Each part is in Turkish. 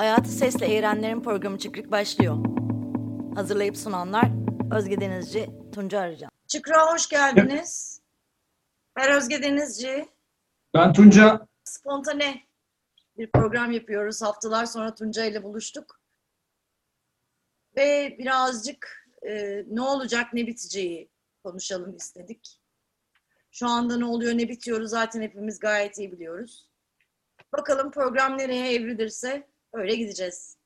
Hayatı Sesle Eğrenlerin programı Çıkrık başlıyor. Hazırlayıp sunanlar Özge Denizci, Tunca Arıcan. Çıkra hoş geldiniz. Ben Özge Denizci. Ben Tunca. Spontane bir program yapıyoruz. Haftalar sonra Tunca ile buluştuk. Ve birazcık e, ne olacak ne biteceği konuşalım istedik. Şu anda ne oluyor ne bitiyor zaten hepimiz gayet iyi biliyoruz. Bakalım program nereye evrilirse öyle gideceğiz.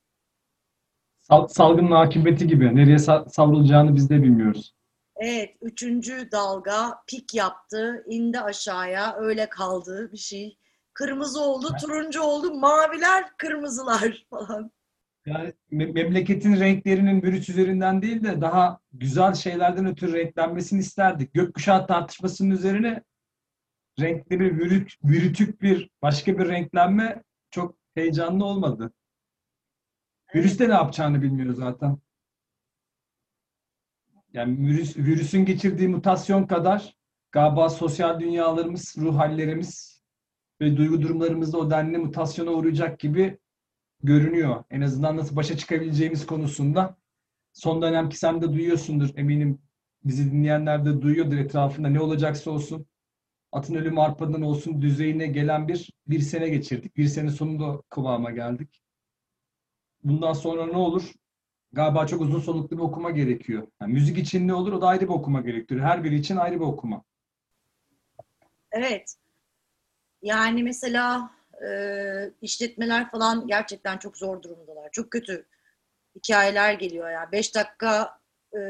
Sal- salgının akıbeti gibi. Nereye sa- savrulacağını biz de bilmiyoruz. Evet, üçüncü dalga pik yaptı, indi aşağıya, öyle kaldı bir şey. Kırmızı oldu, turuncu oldu, maviler, kırmızılar falan. Yani me- memleketin renklerinin virüs üzerinden değil de daha güzel şeylerden ötürü renklenmesini isterdik. Gökkuşağı tartışmasının üzerine renkli bir virüt, virütük bir başka bir renklenme heyecanlı olmadı. Virüs de ne yapacağını bilmiyor zaten. Yani virüs, virüsün geçirdiği mutasyon kadar galiba sosyal dünyalarımız, ruh hallerimiz ve duygu durumlarımız da o denli mutasyona uğrayacak gibi görünüyor. En azından nasıl başa çıkabileceğimiz konusunda. Son dönemki sen de duyuyorsundur eminim. Bizi dinleyenler de duyuyordur etrafında ne olacaksa olsun. Atın ölümü arpadan olsun düzeyine gelen bir bir sene geçirdik. Bir sene sonunda kıvama geldik. Bundan sonra ne olur? Galiba çok uzun soluklu bir okuma gerekiyor. Yani müzik için ne olur? O da ayrı bir okuma gerektiriyor. Her biri için ayrı bir okuma. Evet. Yani mesela e, işletmeler falan gerçekten çok zor durumdalar. Çok kötü hikayeler geliyor ya. Beş dakika e,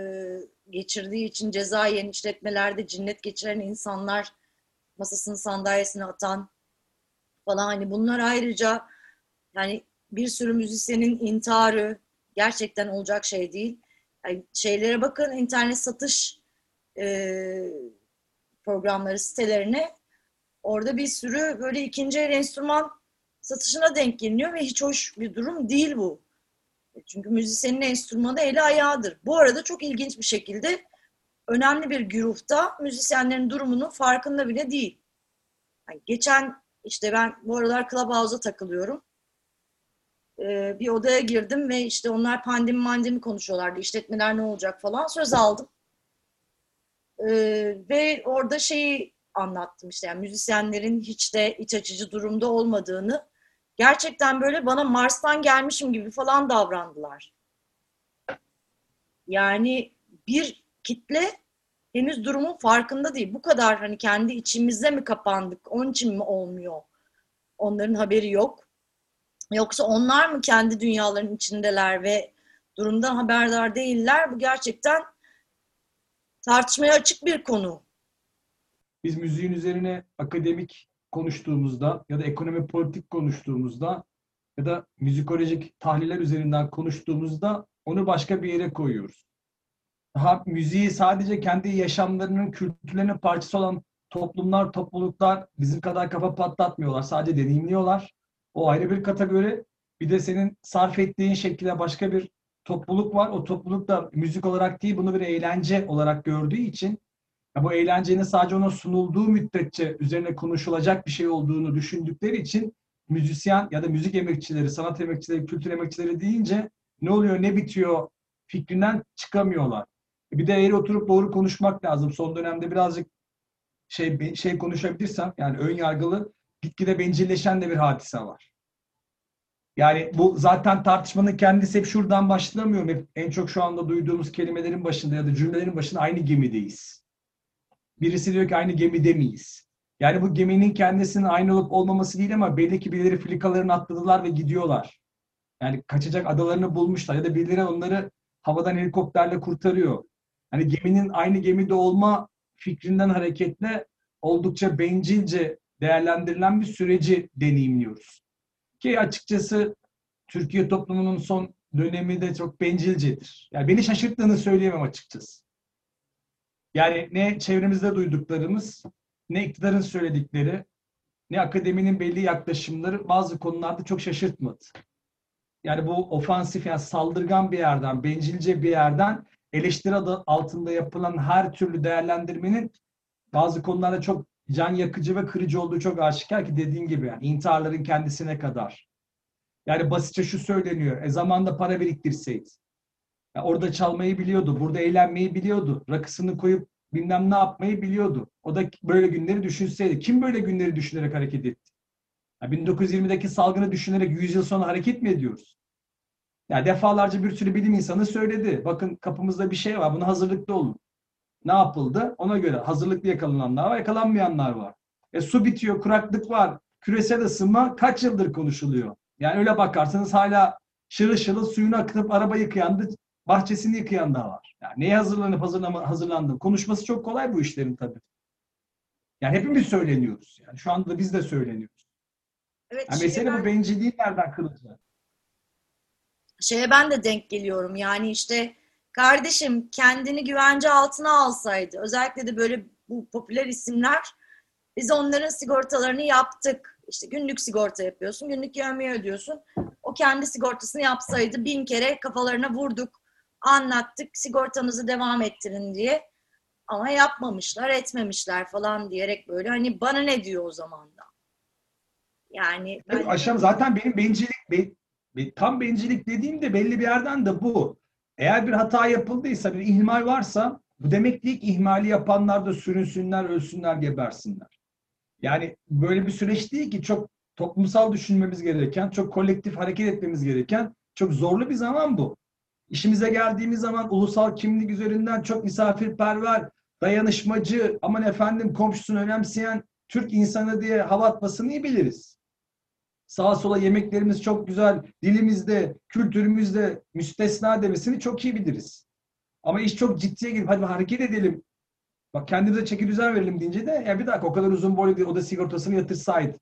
geçirdiği için ceza yiyen işletmelerde cinnet geçiren insanlar masasını sandalyesine atan falan hani bunlar ayrıca yani bir sürü müzisyenin intiharı gerçekten olacak şey değil. Yani şeylere bakın internet satış e, programları sitelerine orada bir sürü böyle ikinci el enstrüman satışına denk geliniyor ve hiç hoş bir durum değil bu. Çünkü müzisyenin enstrümanı eli ayağıdır. Bu arada çok ilginç bir şekilde önemli bir güruhta müzisyenlerin durumunun farkında bile değil. Yani geçen işte ben bu aralar Clubhouse'a takılıyorum. Ee, bir odaya girdim ve işte onlar pandemi mandemi konuşuyorlardı. İşletmeler ne olacak falan. Söz aldım. Ee, ve orada şeyi anlattım işte yani müzisyenlerin hiç de iç açıcı durumda olmadığını gerçekten böyle bana Mars'tan gelmişim gibi falan davrandılar. Yani bir kitle henüz durumun farkında değil. Bu kadar hani kendi içimizde mi kapandık? Onun için mi olmuyor? Onların haberi yok. Yoksa onlar mı kendi dünyalarının içindeler ve durumdan haberdar değiller? Bu gerçekten tartışmaya açık bir konu. Biz müziğin üzerine akademik konuştuğumuzda ya da ekonomi politik konuştuğumuzda ya da müzikolojik tahliller üzerinden konuştuğumuzda onu başka bir yere koyuyoruz. Daha müziği sadece kendi yaşamlarının, kültürlerinin parçası olan toplumlar, topluluklar bizim kadar kafa patlatmıyorlar. Sadece deneyimliyorlar. O ayrı bir kategori. Bir de senin sarf ettiğin şekilde başka bir topluluk var. O topluluk da müzik olarak değil, bunu bir eğlence olarak gördüğü için ya bu eğlencenin sadece ona sunulduğu müddetçe üzerine konuşulacak bir şey olduğunu düşündükleri için müzisyen ya da müzik emekçileri, sanat emekçileri, kültür emekçileri deyince ne oluyor, ne bitiyor fikrinden çıkamıyorlar. Bir de eğri oturup doğru konuşmak lazım. Son dönemde birazcık şey şey konuşabilirsem yani ön yargılı gitgide bencilleşen de bir hadise var. Yani bu zaten tartışmanın kendisi hep şuradan başlamıyor. Hep en çok şu anda duyduğumuz kelimelerin başında ya da cümlelerin başında aynı gemideyiz. Birisi diyor ki aynı gemide miyiz? Yani bu geminin kendisinin aynı olup olmaması değil ama belli ki birileri filikalarını atladılar ve gidiyorlar. Yani kaçacak adalarını bulmuşlar ya da birileri onları havadan helikopterle kurtarıyor. Hani geminin aynı gemide olma fikrinden hareketle oldukça bencilce değerlendirilen bir süreci deneyimliyoruz. Ki açıkçası Türkiye toplumunun son dönemi de çok bencilcedir. Yani beni şaşırttığını söyleyemem açıkçası. Yani ne çevremizde duyduklarımız, ne iktidarın söyledikleri, ne akademinin belli yaklaşımları bazı konularda çok şaşırtmadı. Yani bu ofansif yani saldırgan bir yerden, bencilce bir yerden eleştiri adı altında yapılan her türlü değerlendirmenin bazı konularda çok can yakıcı ve kırıcı olduğu çok aşikar ki dediğin gibi yani intiharların kendisine kadar. Yani basitçe şu söyleniyor. E zamanda para biriktirseydi. Ya orada çalmayı biliyordu. Burada eğlenmeyi biliyordu. Rakısını koyup bilmem ne yapmayı biliyordu. O da böyle günleri düşünseydi. Kim böyle günleri düşünerek hareket etti? Ya 1920'deki salgını düşünerek 100 yıl sonra hareket mi ediyoruz? Ya defalarca bir sürü bilim insanı söyledi. Bakın kapımızda bir şey var. Buna hazırlıklı olun. Ne yapıldı? Ona göre hazırlıklı yakalananlar var, yakalanmayanlar var. E, su bitiyor, kuraklık var. Küresel ısınma kaç yıldır konuşuluyor? Yani öyle bakarsanız hala şırıl şırıl suyunu akıtıp araba yıkayan da bahçesini yıkayan da var. Yani neye hazırlanıp hazırlama, hazırlandım? Konuşması çok kolay bu işlerin tabii. Yani hepimiz söyleniyoruz. Yani şu anda da biz de söyleniyoruz. Evet, Yani mesele ben- bu bencilliği nereden kılacak? Şeye ben de denk geliyorum. Yani işte kardeşim kendini güvence altına alsaydı. Özellikle de böyle bu popüler isimler biz onların sigortalarını yaptık. İşte günlük sigorta yapıyorsun, günlük yevmiye ödüyorsun. O kendi sigortasını yapsaydı bin kere kafalarına vurduk, anlattık, sigortanızı devam ettirin diye. Ama yapmamışlar, etmemişler falan diyerek böyle hani bana ne diyor o zaman da. Yani ben aşam zaten benim bencillik be- be- tam bencillik dediğim de belli bir yerden de bu. Eğer bir hata yapıldıysa, bir ihmal varsa bu demek değil ki ihmali yapanlar da sürünsünler, ölsünler, gebersinler. Yani böyle bir süreç değil ki çok toplumsal düşünmemiz gereken, çok kolektif hareket etmemiz gereken çok zorlu bir zaman bu. İşimize geldiğimiz zaman ulusal kimlik üzerinden çok misafirperver, dayanışmacı, aman efendim komşusunu önemseyen Türk insanı diye hava atmasını iyi biliriz. Sağa sola yemeklerimiz çok güzel, dilimizde, kültürümüzde müstesna demesini çok iyi biliriz. Ama iş çok ciddiye girip hadi hareket edelim. Bak kendimize çeki düzen verelim deyince de ya bir dakika o kadar uzun boylu değil o da sigortasını yatırsaydı.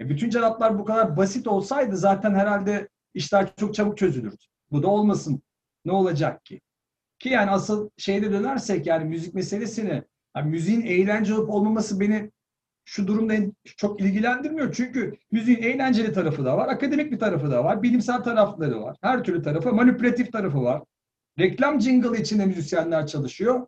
E bütün cevaplar bu kadar basit olsaydı zaten herhalde işler çok çabuk çözülürdü. Bu da olmasın. Ne olacak ki? Ki yani asıl şeyde dönersek yani müzik meselesine yani müziğin eğlence olup olmaması beni şu durumda en- çok ilgilendirmiyor. Çünkü müziğin eğlenceli tarafı da var, akademik bir tarafı da var, bilimsel tarafları var. Her türlü tarafı, manipülatif tarafı var. Reklam jingle içinde müzisyenler çalışıyor.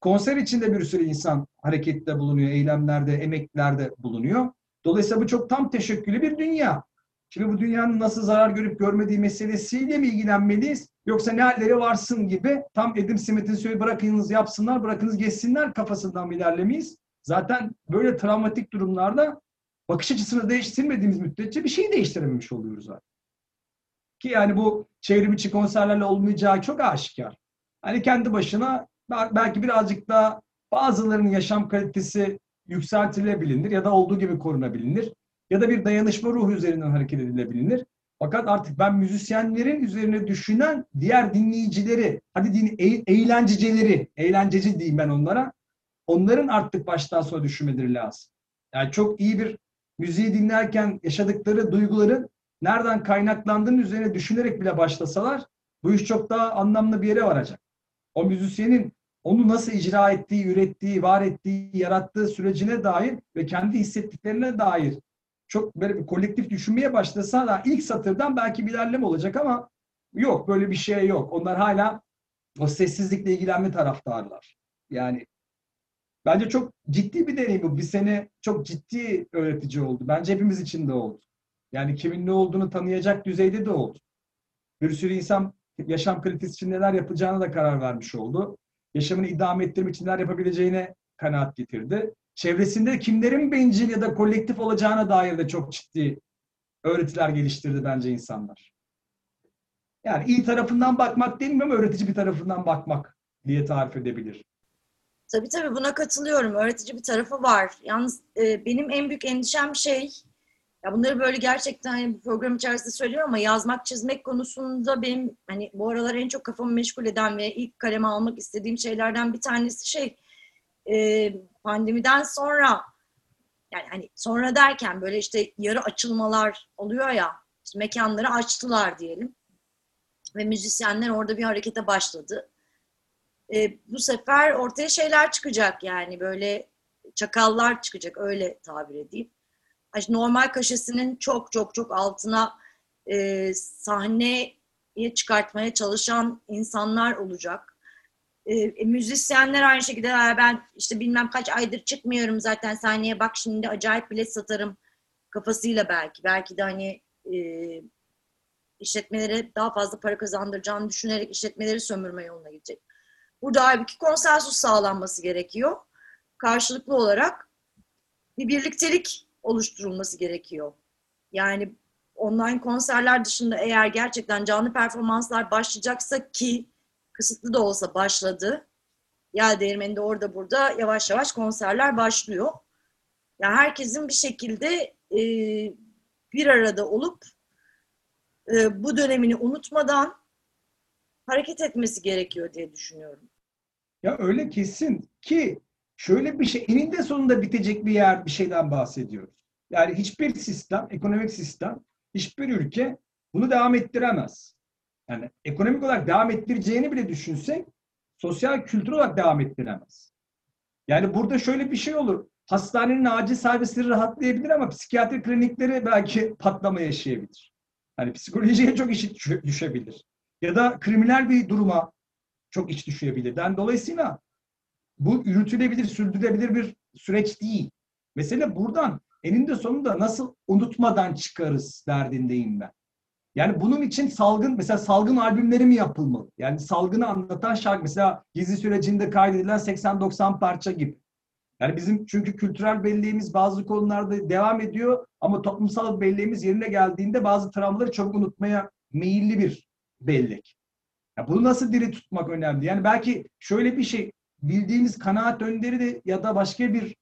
Konser içinde bir sürü insan harekette bulunuyor, eylemlerde, emeklerde bulunuyor. Dolayısıyla bu çok tam teşekküllü bir dünya. Şimdi bu dünyanın nasıl zarar görüp görmediği meselesiyle mi ilgilenmeliyiz? Yoksa ne halleri varsın gibi tam Adam Smith'in söylediği bırakınız yapsınlar, bırakınız geçsinler kafasından mı ilerlemeyiz? Zaten böyle travmatik durumlarda bakış açısını değiştirmediğimiz müddetçe bir şeyi değiştirememiş oluyoruz zaten. Ki yani bu çevrim içi konserlerle olmayacağı çok aşikar. Hani kendi başına bel- belki birazcık daha bazılarının yaşam kalitesi yükseltilebilir ya da olduğu gibi korunabilir. Ya da bir dayanışma ruhu üzerinden hareket edilebilir. Fakat artık ben müzisyenlerin üzerine düşünen diğer dinleyicileri, hadi din, eğlencecileri, eğlenceci diyeyim ben onlara, onların artık baştan sona düşünmeleri lazım. Yani çok iyi bir müziği dinlerken yaşadıkları duyguların nereden kaynaklandığının üzerine düşünerek bile başlasalar bu iş çok daha anlamlı bir yere varacak. O müzisyenin onu nasıl icra ettiği, ürettiği, var ettiği, yarattığı sürecine dair ve kendi hissettiklerine dair çok böyle bir kolektif düşünmeye başlasa da ilk satırdan belki bir ilerleme olacak ama yok böyle bir şey yok. Onlar hala o sessizlikle ilgilenme taraftarlar. Yani bence çok ciddi bir deneyim bu. Bir sene çok ciddi öğretici oldu. Bence hepimiz için de oldu. Yani kimin ne olduğunu tanıyacak düzeyde de oldu. Bir sürü insan yaşam kalitesi için neler yapacağına da karar vermiş oldu. Yaşamını idame ettirmek için neler yapabileceğine kanaat getirdi. Çevresinde kimlerin bencil ya da kolektif olacağına dair de çok ciddi öğretiler geliştirdi bence insanlar. Yani iyi tarafından bakmak değil mi ama öğretici bir tarafından bakmak diye tarif edebilir. Tabii tabii buna katılıyorum. Öğretici bir tarafı var. Yalnız e, benim en büyük endişem şey, ya bunları böyle gerçekten hani program içerisinde söylüyorum ama yazmak, çizmek konusunda benim hani bu aralar en çok kafamı meşgul eden ve ilk kaleme almak istediğim şeylerden bir tanesi şey, e, pandemiden sonra yani hani sonra derken böyle işte yarı açılmalar oluyor ya, işte mekanları açtılar diyelim ve müzisyenler orada bir harekete başladı e, bu sefer ortaya şeyler çıkacak yani böyle çakallar çıkacak öyle tabir edeyim. Normal kaşesinin çok çok çok altına e, sahneye çıkartmaya çalışan insanlar olacak. E, e, müzisyenler aynı şekilde "Ya ben işte bilmem kaç aydır çıkmıyorum zaten sahneye bak şimdi acayip bilet satarım kafasıyla belki. Belki de hani e, işletmelere daha fazla para kazandıracağını düşünerek işletmeleri sömürme yoluna gidecek. Burada halbuki konsensus sağlanması gerekiyor. Karşılıklı olarak bir birliktelik oluşturulması gerekiyor. Yani online konserler dışında eğer gerçekten canlı performanslar başlayacaksa ki kısıtlı da olsa başladı. Yel Değirmeni'nde orada burada yavaş yavaş konserler başlıyor. Yani herkesin bir şekilde e, bir arada olup e, bu dönemini unutmadan hareket etmesi gerekiyor diye düşünüyorum. Ya öyle kesin ki şöyle bir şey eninde sonunda bitecek bir yer bir şeyden bahsediyoruz. Yani hiçbir sistem, ekonomik sistem, hiçbir ülke bunu devam ettiremez. Yani ekonomik olarak devam ettireceğini bile düşünsek sosyal kültür olarak devam ettiremez. Yani burada şöyle bir şey olur. Hastanenin acil servisleri rahatlayabilir ama psikiyatri klinikleri belki patlama yaşayabilir. Hani psikolojiye çok iş düşebilir. Ya da kriminal bir duruma çok iç düşebilir. Yani dolayısıyla bu yürütülebilir, sürdürülebilir bir süreç değil. Mesele buradan eninde sonunda nasıl unutmadan çıkarız derdindeyim ben. Yani bunun için salgın, mesela salgın albümleri mi yapılmalı? Yani salgını anlatan şarkı, mesela gizli sürecinde kaydedilen 80-90 parça gibi. Yani bizim çünkü kültürel belleğimiz bazı konularda devam ediyor ama toplumsal belleğimiz yerine geldiğinde bazı travmaları çabuk unutmaya meyilli bir bellek. Ya bunu nasıl diri tutmak önemli. Yani belki şöyle bir şey, bildiğimiz kanaat önderi de ya da başka bir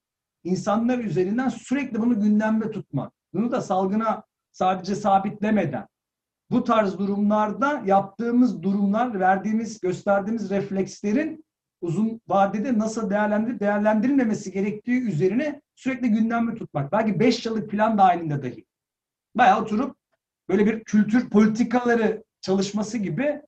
insanlar üzerinden sürekli bunu gündemde tutmak. Bunu da salgına sadece sabitlemeden bu tarz durumlarda yaptığımız durumlar, verdiğimiz, gösterdiğimiz reflekslerin uzun vadede nasıl değerlendirip değerlendirilmemesi gerektiği üzerine sürekli gündemde tutmak. Belki beş yıllık plan dahilinde dahi. Bayağı oturup böyle bir kültür politikaları çalışması gibi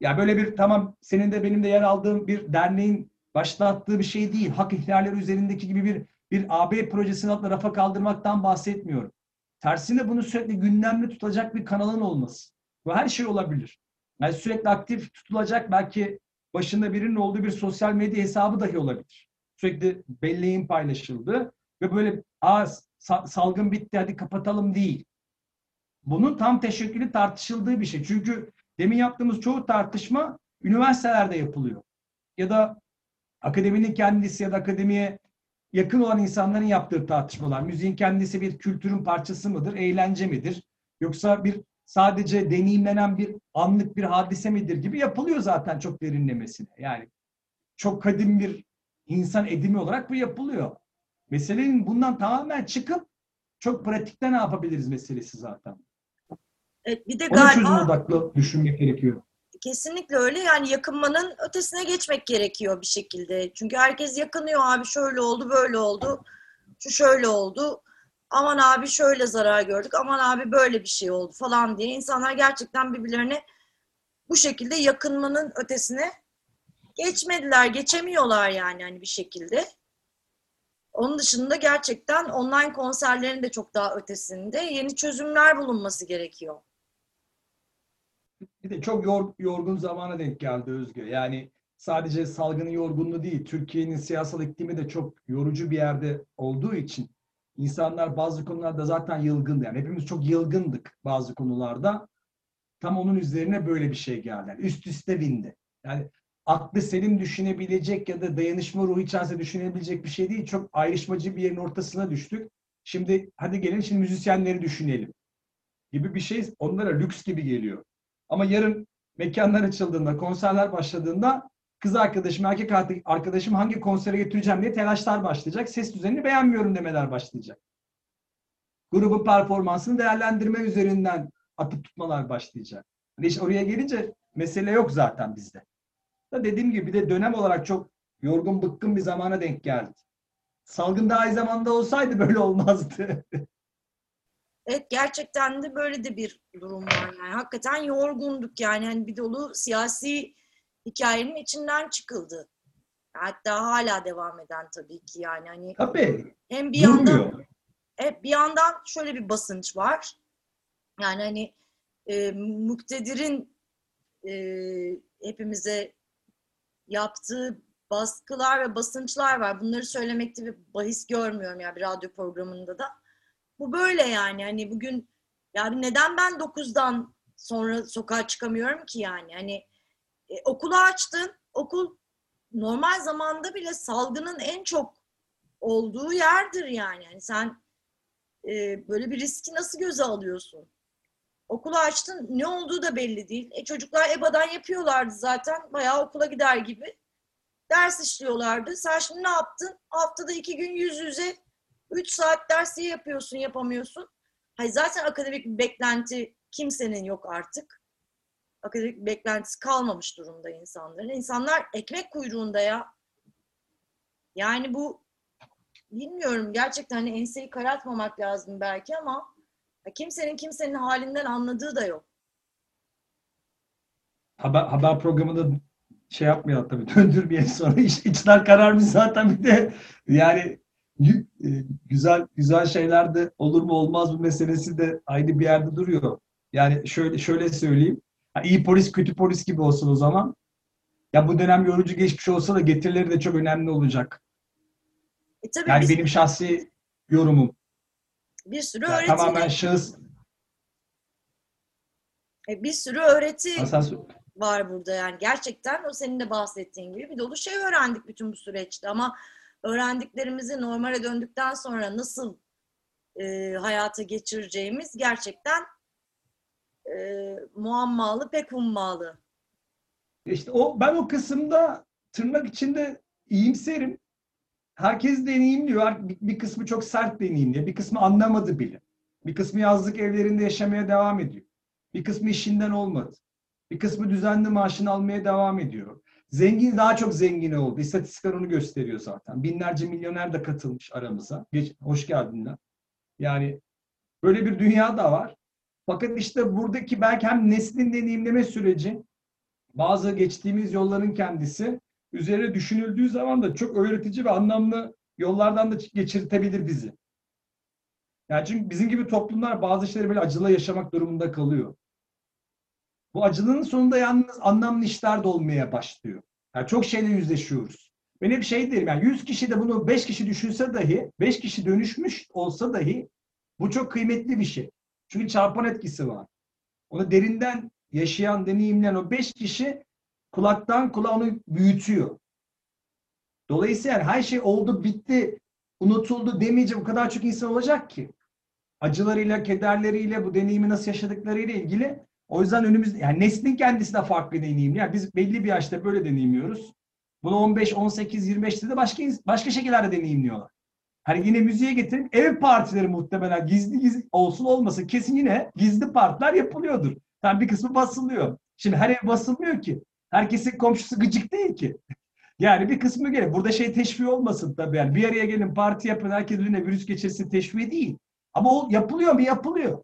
ya böyle bir tamam senin de benim de yer aldığım bir derneğin başlattığı bir şey değil. Hak ihlalleri üzerindeki gibi bir bir AB projesini altında rafa kaldırmaktan bahsetmiyorum. Tersine bunu sürekli gündemde tutacak bir kanalın olması. Bu her şey olabilir. Yani sürekli aktif tutulacak belki başında birinin olduğu bir sosyal medya hesabı dahi olabilir. Sürekli belleğin paylaşıldı ve böyle Aa, salgın bitti hadi kapatalım değil. Bunun tam teşekkülü tartışıldığı bir şey. Çünkü demin yaptığımız çoğu tartışma üniversitelerde yapılıyor. Ya da akademinin kendisi ya da akademiye yakın olan insanların yaptığı tartışmalar. Müziğin kendisi bir kültürün parçası mıdır, eğlence midir? Yoksa bir sadece deneyimlenen bir anlık bir hadise midir gibi yapılıyor zaten çok derinlemesine. Yani çok kadim bir insan edimi olarak bu yapılıyor. Meselenin bundan tamamen çıkıp çok pratikte ne yapabiliriz meselesi zaten. Evet, bir de Ona galiba çözüm odaklı düşünmek gerekiyor. kesinlikle öyle yani yakınmanın ötesine geçmek gerekiyor bir şekilde. Çünkü herkes yakınıyor abi şöyle oldu böyle oldu şu şöyle oldu aman abi şöyle zarar gördük aman abi böyle bir şey oldu falan diye insanlar gerçekten birbirlerine bu şekilde yakınmanın ötesine geçmediler geçemiyorlar yani hani bir şekilde. Onun dışında gerçekten online konserlerin de çok daha ötesinde yeni çözümler bulunması gerekiyor. Bir de çok yor, yorgun zamana denk geldi Özgür. Yani sadece salgının yorgunluğu değil, Türkiye'nin siyasal iklimi de çok yorucu bir yerde olduğu için insanlar bazı konularda zaten yılgındı. Yani hepimiz çok yılgındık bazı konularda. Tam onun üzerine böyle bir şey geldi. Yani üst üste bindi. Yani aklı selim düşünebilecek ya da dayanışma ruhu içerisinde düşünebilecek bir şey değil. Çok ayrışmacı bir yerin ortasına düştük. Şimdi hadi gelin şimdi müzisyenleri düşünelim gibi bir şey onlara lüks gibi geliyor. Ama yarın mekanlar açıldığında, konserler başladığında kız arkadaşım, erkek arkadaşım hangi konsere götüreceğim diye telaşlar başlayacak. Ses düzenini beğenmiyorum demeler başlayacak. Grubun performansını değerlendirme üzerinden atıp tutmalar başlayacak. Hani işte oraya gelince mesele yok zaten bizde. Da dediğim gibi bir de dönem olarak çok yorgun bıkkın bir zamana denk geldi. Salgın daha iyi zamanda olsaydı böyle olmazdı. Evet gerçekten de böyle de bir durum var yani. Hakikaten yorgunduk yani. Hani bir dolu siyasi hikayenin içinden çıkıldı. Hatta hala devam eden tabii ki yani. Hani Tabii. Hem bir yandan hep bir yandan şöyle bir basınç var. Yani hani e, muktedirin e, hepimize yaptığı baskılar ve basınçlar var. Bunları söylemekte bir bahis görmüyorum ya yani bir radyo programında da. Bu böyle yani. Hani bugün yani neden ben 9'dan sonra sokağa çıkamıyorum ki yani. Hani e, okulu açtın. Okul normal zamanda bile salgının en çok olduğu yerdir yani. yani sen e, böyle bir riski nasıl göze alıyorsun? Okulu açtın ne olduğu da belli değil. E, çocuklar EBA'dan yapıyorlardı zaten. Bayağı okula gider gibi. Ders işliyorlardı. Sen şimdi ne yaptın? Haftada iki gün yüz yüze üç saat dersi yapıyorsun yapamıyorsun. Hayır, zaten akademik bir beklenti kimsenin yok artık. Akademik bir beklentisi kalmamış durumda insanların. İnsanlar ekmek kuyruğunda ya. Yani bu bilmiyorum gerçekten hani enseyi karartmamak lazım belki ama kimsenin kimsenin halinden anladığı da yok. Haber, haber programında şey yapmayalım tabii döndürmeyelim sonra iç, içler kararmış zaten bir de yani güzel güzel şeyler de olur mu olmaz mı meselesi de aynı bir yerde duruyor. Yani şöyle şöyle söyleyeyim. iyi polis kötü polis gibi olsun o zaman. Ya bu dönem yorucu geçmiş olsa da getirileri de çok önemli olacak. E tabii yani biz, benim şahsi yorumum. bir sürü Yani öğreti tamamen şahıs. e, bir sürü öğreti Asas, var burada yani gerçekten o senin de bahsettiğin gibi bir dolu şey öğrendik bütün bu süreçte ama öğrendiklerimizi normale döndükten sonra nasıl e, hayata geçireceğimiz gerçekten e, muammalı pek hummalı. İşte o ben o kısımda tırnak içinde iyimserim. Herkes deneyimliyor. Bir kısmı çok sert deneyimliyor. Bir kısmı anlamadı bile. Bir kısmı yazlık evlerinde yaşamaya devam ediyor. Bir kısmı işinden olmadı. Bir kısmı düzenli maaşını almaya devam ediyor. Zengin daha çok zengin oldu. İstatistikler onu gösteriyor zaten. Binlerce milyoner de katılmış aramıza. Geç, hoş geldinler. Yani böyle bir dünya da var. Fakat işte buradaki belki hem neslin deneyimleme süreci, bazı geçtiğimiz yolların kendisi üzerine düşünüldüğü zaman da çok öğretici ve anlamlı yollardan da geçirtebilir bizi. Yani çünkü bizim gibi toplumlar bazı şeyleri böyle acıla yaşamak durumunda kalıyor. Bu acılığın sonunda yalnız anlamlı işler de olmaya başlıyor. Yani çok şeyle yüzleşiyoruz. Ben hep şey derim yani 100 kişi de bunu 5 kişi düşünse dahi 5 kişi dönüşmüş olsa dahi bu çok kıymetli bir şey. Çünkü çarpan etkisi var. Onu derinden yaşayan, deneyimleyen o 5 kişi kulaktan kulağa onu büyütüyor. Dolayısıyla yani her şey oldu, bitti, unutuldu demeyecek o kadar çok insan olacak ki. Acılarıyla, kederleriyle, bu deneyimi nasıl yaşadıklarıyla ilgili o yüzden önümüz yani neslin kendisi de farklı deneyimli. Yani biz belli bir yaşta böyle deneyimliyoruz. Bunu 15, 18, 25'te de başka başka şekillerde deneyimliyorlar. Hani yine müziğe getirip ev partileri muhtemelen gizli gizli olsun olmasın kesin yine gizli partiler yapılıyordur. Yani bir kısmı basılıyor. Şimdi her ev basılmıyor ki. Herkesin komşusu gıcık değil ki. Yani bir kısmı gelir. Burada şey teşvik olmasın tabii. Yani bir araya gelin parti yapın herkes birine virüs geçirsin teşvik değil. Ama o yapılıyor mu? Yapılıyor.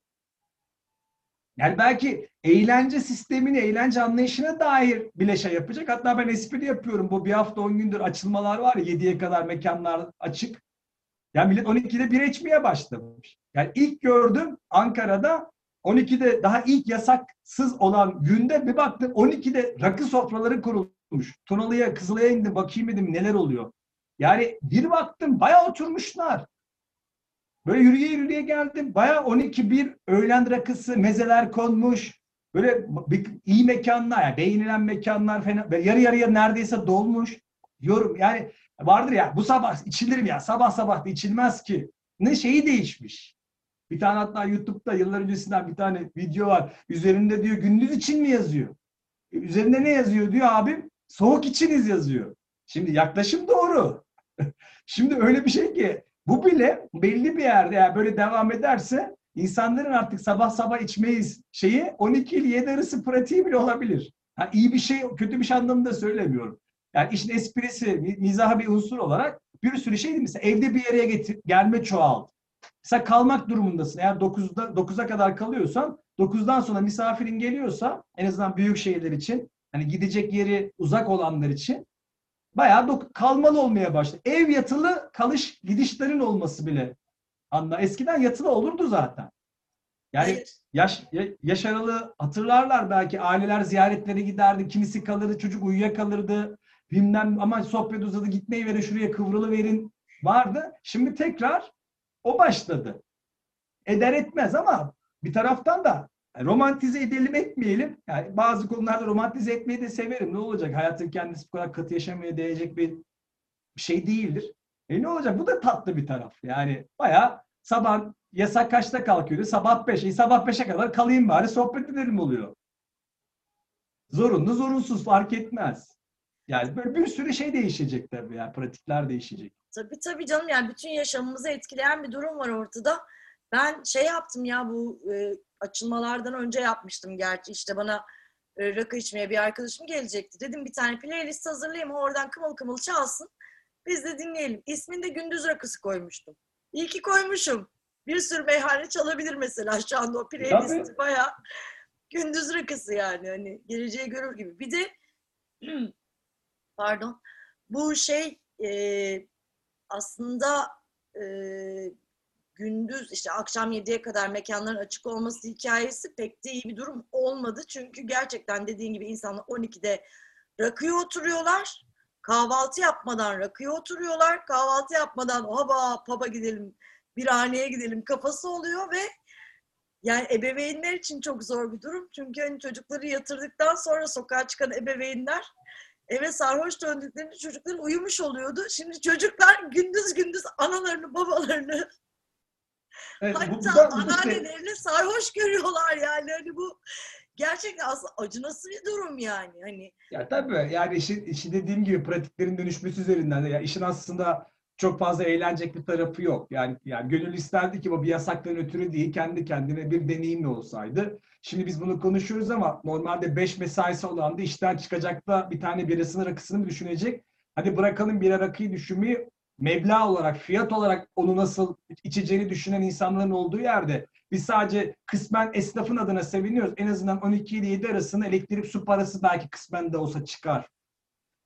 Yani belki eğlence sistemini, eğlence anlayışına dair bile şey yapacak. Hatta ben espri yapıyorum. Bu bir hafta 10 gündür açılmalar var ya 7'ye kadar mekanlar açık. Yani millet 12'de bir içmeye başlamış. Yani ilk gördüm Ankara'da 12'de daha ilk yasaksız olan günde bir baktım 12'de rakı sofraları kurulmuş. Tunalı'ya, Kızılay'a indim bakayım dedim neler oluyor. Yani bir baktım bayağı oturmuşlar. Böyle yürüye yürüye geldim. Baya 12-1 öğlen rakısı, mezeler konmuş. Böyle bir, iyi mekanlar, yani beğenilen mekanlar falan. Yarı yarıya neredeyse dolmuş. Yorum yani vardır ya bu sabah içilir mi ya? Sabah sabah da içilmez ki. Ne şeyi değişmiş. Bir tane hatta YouTube'da yıllar öncesinden bir tane video var. Üzerinde diyor gündüz için mi yazıyor? E, üzerinde ne yazıyor diyor abim? Soğuk içiniz yazıyor. Şimdi yaklaşım doğru. Şimdi öyle bir şey ki bu bile belli bir yerde yani böyle devam ederse insanların artık sabah sabah içmeyiz şeyi 12 ile 7 arası pratiği bile olabilir. Yani iyi bir şey, kötü bir şey anlamında söylemiyorum. Yani işin esprisi, mizahı bir unsur olarak bir sürü şey değil? Mesela evde bir yere getir, gelme çoğaldı. Mesela kalmak durumundasın. Eğer 9'da 9'a kadar kalıyorsan 9'dan sonra misafirin geliyorsa en azından büyük şehirler için hani gidecek yeri uzak olanlar için bayağı kalmalı olmaya başladı. Ev yatılı kalış gidişlerin olması bile anla. Eskiden yatılı olurdu zaten. Yani yaş, yaş aralığı hatırlarlar belki aileler ziyaretlere giderdi. Kimisi kalırdı, çocuk uyuyakalırdı. Bilmem ama sohbet uzadı gitmeyi verin şuraya kıvrılı verin vardı. Şimdi tekrar o başladı. Eder etmez ama bir taraftan da Yani romantize edelim etmeyelim. Yani bazı konularda romantize etmeyi de severim. Ne olacak? Hayatın kendisi bu kadar katı yaşamaya değecek bir şey değildir. E ne olacak? Bu da tatlı bir taraf. Yani bayağı sabah yasak kaçta kalkıyordu? Sabah 5. E sabah 5'e kadar kalayım bari sohbet edelim oluyor. Zorunlu zorunsuz fark etmez. Yani böyle bir sürü şey değişecek tabii ya. Pratikler değişecek. Tabii tabii canım yani bütün yaşamımızı etkileyen bir durum var ortada. Ben şey yaptım ya bu e, açılmalardan önce yapmıştım gerçi işte bana e, rakı içmeye bir arkadaşım gelecekti. Dedim bir tane playlist hazırlayayım oradan kımıl kımıl çalsın. Biz de dinleyelim. İsmini de gündüz rakısı koymuştum. İyi ki koymuşum. Bir sürü meyhane çalabilir mesela şu anda o playlist bayağı gündüz rakısı yani hani geleceği görür gibi. Bir de pardon bu şey e, aslında e, gündüz işte akşam 7'ye kadar mekanların açık olması hikayesi pek de iyi bir durum olmadı. Çünkü gerçekten dediğin gibi insanlar 12'de rakıya oturuyorlar. Kahvaltı yapmadan rakıya oturuyorlar. Kahvaltı yapmadan haba paba gidelim, bir haneye gidelim kafası oluyor ve yani ebeveynler için çok zor bir durum. Çünkü hani çocukları yatırdıktan sonra sokağa çıkan ebeveynler eve sarhoş döndüklerinde çocuklar uyumuş oluyordu. Şimdi çocuklar gündüz gündüz analarını, babalarını evet, hatta bu, bu anneannelerini sarhoş görüyorlar yani. Hani bu gerçekten aslında acınası bir durum yani. Hani ya tabii yani işin, işin dediğim gibi pratiklerin dönüşmesi üzerinden de ya işin aslında çok fazla eğlenecek bir tarafı yok. Yani yani gönül isterdi ki bu bir yasaktan ötürü değil kendi kendine bir deneyimle olsaydı. Şimdi biz bunu konuşuyoruz ama normalde 5 mesaisi olan da işten çıkacak da bir tane birasını rakısını mı düşünecek? Hadi bırakalım bir rakıyı düşünmeyi meblağ olarak, fiyat olarak onu nasıl içeceğini düşünen insanların olduğu yerde biz sadece kısmen esnafın adına seviniyoruz. En azından 12 ile 7 arasında elektrik su parası belki kısmen de olsa çıkar.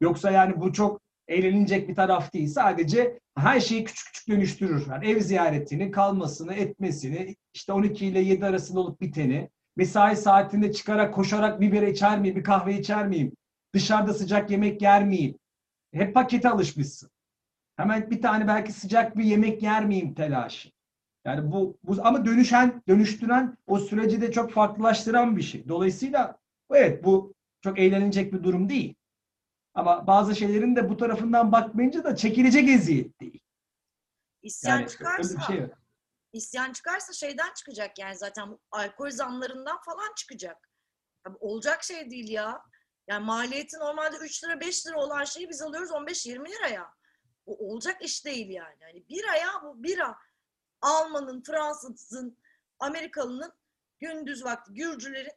Yoksa yani bu çok eğlenilecek bir taraf değil. Sadece her şeyi küçük küçük dönüştürür. Yani ev ziyaretini, kalmasını, etmesini, işte 12 ile 7 arasında olup biteni, mesai saatinde çıkarak koşarak bir bira içer miyim, bir kahve içer miyim, dışarıda sıcak yemek yer miyim? Hep pakete alışmışsın. Hemen bir tane belki sıcak bir yemek yer miyim telaşı. Yani bu, bu ama dönüşen, dönüştüren o süreci de çok farklılaştıran bir şey. Dolayısıyla evet bu çok eğlenilecek bir durum değil. Ama bazı şeylerin de bu tarafından bakmayınca da çekilecek eziyet değil. İsyan yani, çıkarsa, şey isyan çıkarsa şeyden çıkacak yani zaten alkol zamlarından falan çıkacak. Tabii olacak şey değil ya. Yani maliyeti normalde 3 lira 5 lira olan şeyi biz alıyoruz 15-20 liraya. Bu olacak iş değil yani. Hani bira ya bu bira. Almanın, Fransızın, Amerikalının gündüz vakti Gürcülerin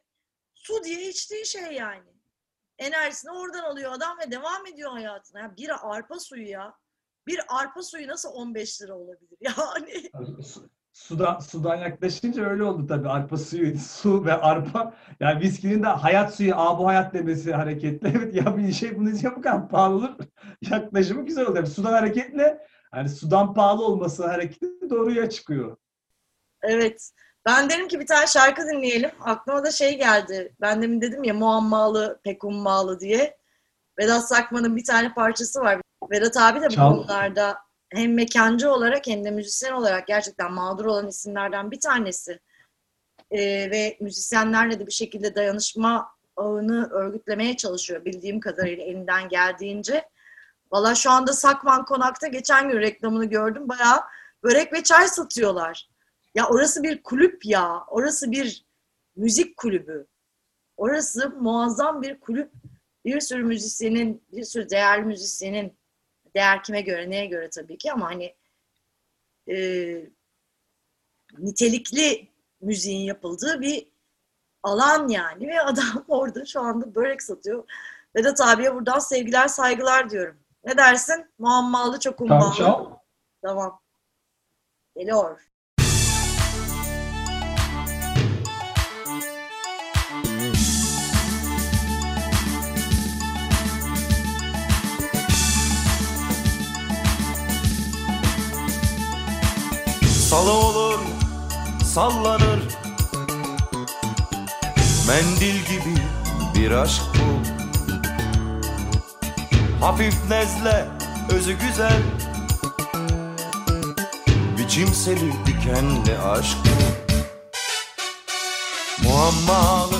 su diye içtiği şey yani enerjisini oradan alıyor adam ve devam ediyor hayatına. Ya bir arpa suyu ya. Bir arpa suyu nasıl 15 lira olabilir? Yani sudan sudan yaklaşınca öyle oldu tabii. Arpa suyu, su ve arpa. Yani viskinin de hayat suyu, a bu hayat demesi hareketli. Evet ya bir şey bunu bu kadar pahalı olur. Yaklaşımı güzel oldu. Yani sudan hareketle yani sudan pahalı olması hareketi doğruya çıkıyor. Evet. Ben derim ki bir tane şarkı dinleyelim. Aklıma da şey geldi. Ben demin dedim ya muammalı, pek ummalı diye. Vedat Sakman'ın bir tane parçası var. Vedat abi de Çal. bunlarda hem mekancı olarak hem de müzisyen olarak gerçekten mağdur olan isimlerden bir tanesi. Ee, ve müzisyenlerle de bir şekilde dayanışma ağını örgütlemeye çalışıyor bildiğim kadarıyla elinden geldiğince. Valla şu anda Sakman Konak'ta geçen gün reklamını gördüm. Bayağı börek ve çay satıyorlar. Ya orası bir kulüp ya. Orası bir müzik kulübü. Orası muazzam bir kulüp. Bir sürü müzisyenin, bir sürü değerli müzisyenin, değer kime göre, neye göre tabii ki ama hani e, nitelikli müziğin yapıldığı bir alan yani ve adam orada şu anda börek satıyor. Vedat abiye buradan sevgiler saygılar diyorum. Ne dersin? Muammalı çok ummalı. Tamam. Tamam. Geliyor. Salı olur, sallanır Mendil gibi bir aşk bu Hafif nezle, özü güzel. Biçimseli dikenli aşk. Muammalı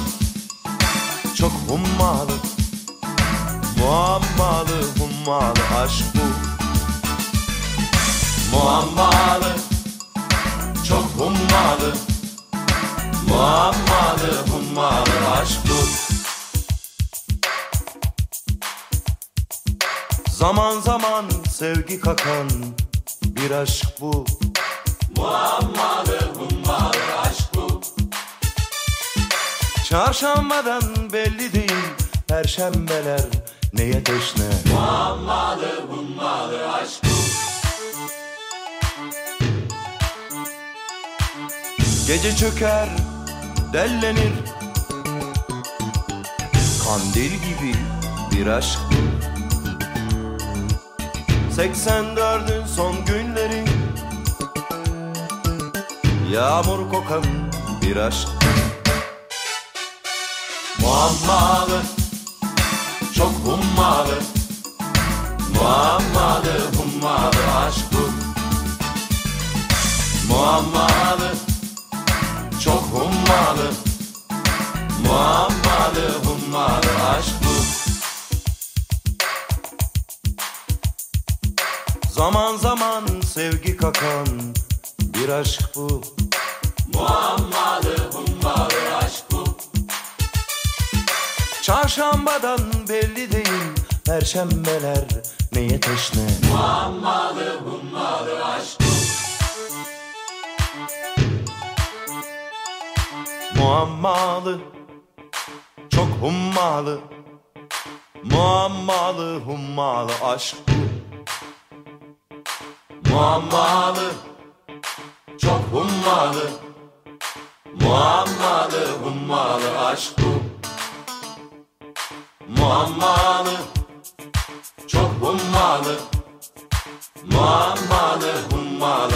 Çok hummalı. Muammalı hummalı aşk bu. Muammalı Çok hummalı. Muammalı hummalı aşk bu Zaman zaman sevgi kakan bir aşk bu. Çarşambadan belli değil Perşembeler neye teşne? Muammalı hummalı aşk Gece çöker dellenir. Kandil gibi bir aşk bu 84'ün son günleri. Yağmur kokan bir aşk. Muammalı Çok hummalı. Muammalı hummalı aşk bu. Muammalı Çok hummalı. Muammalı hummalı aşk Zaman zaman sevgi kakan bir aşk bu. Çarşambadan belli değil Perşembeler neye teşne? Muammalı hummalı aşk Muammalı Çok hummalı. Muammalı hummalı aşk bu Muammalı Çok hummalı. Muammalı hummalı aşk bu. Muammalı Çok hummalı. Muammalı hummalı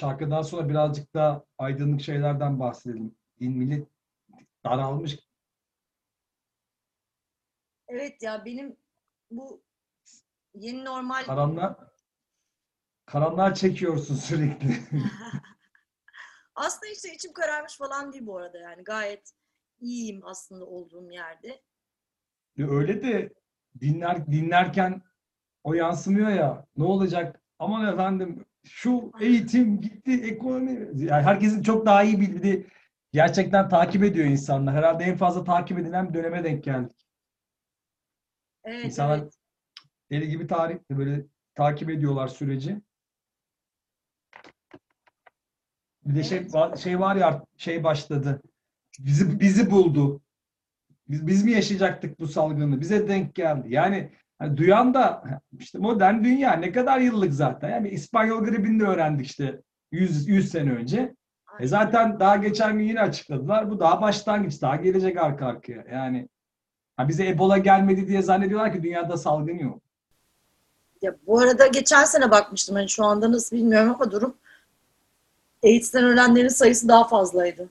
Şarkıdan sonra birazcık da aydınlık şeylerden bahsedelim. Din millet daralmış. Evet ya benim bu yeni normal Karanlar, karanlar çekiyorsun sürekli. aslında işte içim kararmış falan değil bu arada yani gayet iyiyim aslında olduğum yerde. Ya Öyle de dinler dinlerken o yansımıyor ya. Ne olacak? Aman efendim şu eğitim gitti, ekonomi. Yani herkesin çok daha iyi bildiği gerçekten takip ediyor insanlar. Herhalde en fazla takip edilen bir döneme denk geldik. Evet İnsanlar evet. deli gibi tarih böyle takip ediyorlar süreci. Bir de şey Evet. şey var ya şey başladı. Bizi bizi buldu. Biz, biz mi yaşayacaktık bu salgını? Bize denk geldi. Yani hani duyan da işte modern dünya ne kadar yıllık zaten. Yani İspanyol gribini de öğrendik işte 100 100 sene önce. E zaten daha geçen gün yine açıkladılar. Bu daha başlangıç. Daha gelecek arka arkaya. Yani ha bize Ebola gelmedi diye zannediyorlar ki dünyada salgın yok. Ya bu arada geçen sene bakmıştım hani şu anda nasıl bilmiyorum ama durum AIDS'ten ölenlerin sayısı daha fazlaydı.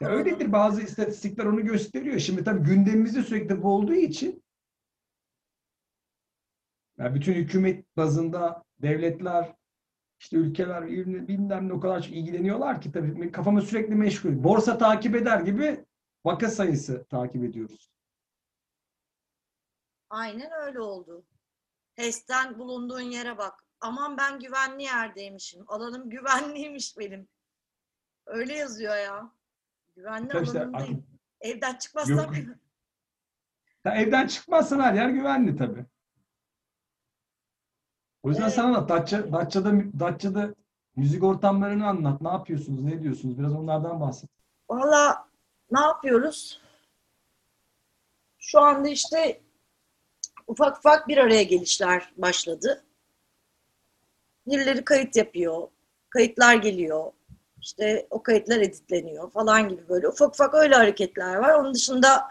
Ya öyledir bazı istatistikler onu gösteriyor. Şimdi tabii gündemimizde sürekli bu olduğu için ya bütün hükümet bazında devletler işte ülkeler bilmem ne o kadar çok ilgileniyorlar ki tabii kafamı sürekli meşgul. Borsa takip eder gibi vaka sayısı takip ediyoruz. Aynen öyle oldu. HES'ten bulunduğun yere bak. Aman ben güvenli yerdeymişim. Alanım güvenliymiş benim. Öyle yazıyor ya. Güvenli Tabii işte alanımdayım. Evden çıkmazsam Yok. Ya evden çıkmazsan her yer güvenli tabii. O yüzden sen anlat. Datça, Datça'da, Datça'da müzik ortamlarını anlat. Ne yapıyorsunuz? Ne diyorsunuz? Biraz onlardan bahset. Valla ne yapıyoruz? Şu anda işte ufak ufak bir araya gelişler başladı. Birileri kayıt yapıyor. Kayıtlar geliyor. İşte o kayıtlar editleniyor falan gibi böyle ufak ufak öyle hareketler var. Onun dışında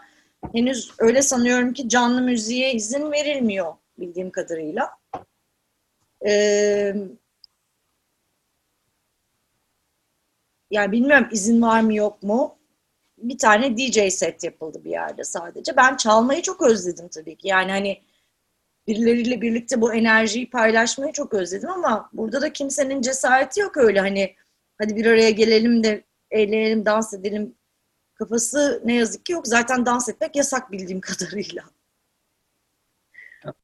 henüz öyle sanıyorum ki canlı müziğe izin verilmiyor bildiğim kadarıyla. Ee, yani bilmiyorum izin var mı yok mu? Bir tane DJ set yapıldı bir yerde sadece. Ben çalmayı çok özledim tabii ki. Yani hani birileriyle birlikte bu enerjiyi paylaşmayı çok özledim ama burada da kimsenin cesareti yok öyle hani hadi bir araya gelelim de eğlenelim, dans edelim kafası ne yazık ki yok. Zaten dans etmek yasak bildiğim kadarıyla.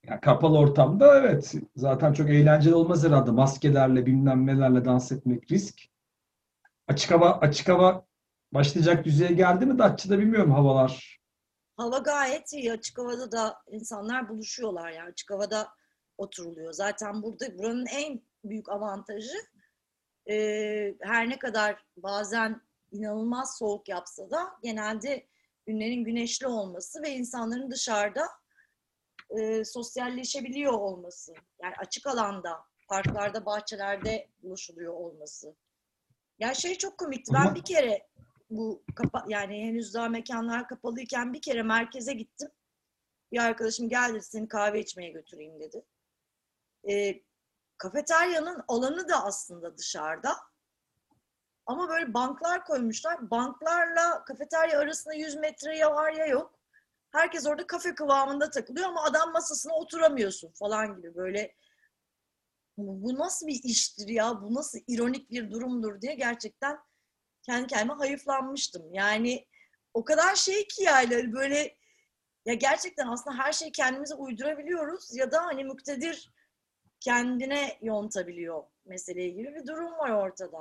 Yani kapalı ortamda evet. Zaten çok eğlenceli olmaz herhalde. Maskelerle bilmem nelerle dans etmek risk. Açık hava açık hava başlayacak düzeye geldi mi Datça'da bilmiyorum havalar. Hava gayet iyi. Açık havada da insanlar buluşuyorlar yani. Açık havada oturuluyor. Zaten burada buranın en büyük avantajı e, her ne kadar bazen inanılmaz soğuk yapsa da genelde günlerin güneşli olması ve insanların dışarıda e, sosyalleşebiliyor olması. Yani açık alanda, parklarda, bahçelerde buluşuluyor olması. Ya şey çok komikti. Ben bir kere bu kapa yani henüz daha mekanlar kapalıyken bir kere merkeze gittim. Bir arkadaşım gel dedi seni kahve içmeye götüreyim dedi. Ee, kafeteryanın alanı da aslında dışarıda. Ama böyle banklar koymuşlar. Banklarla kafeterya arasında 100 metre ya var ya yok. Herkes orada kafe kıvamında takılıyor ama adam masasına oturamıyorsun falan gibi böyle bu nasıl bir iştir ya, bu nasıl ironik bir durumdur diye gerçekten kendi kendime hayıflanmıştım. Yani o kadar şey ki yani hani böyle ya gerçekten aslında her şeyi kendimize uydurabiliyoruz ya da hani müktedir kendine yontabiliyor meseleyi gibi bir durum var ortada.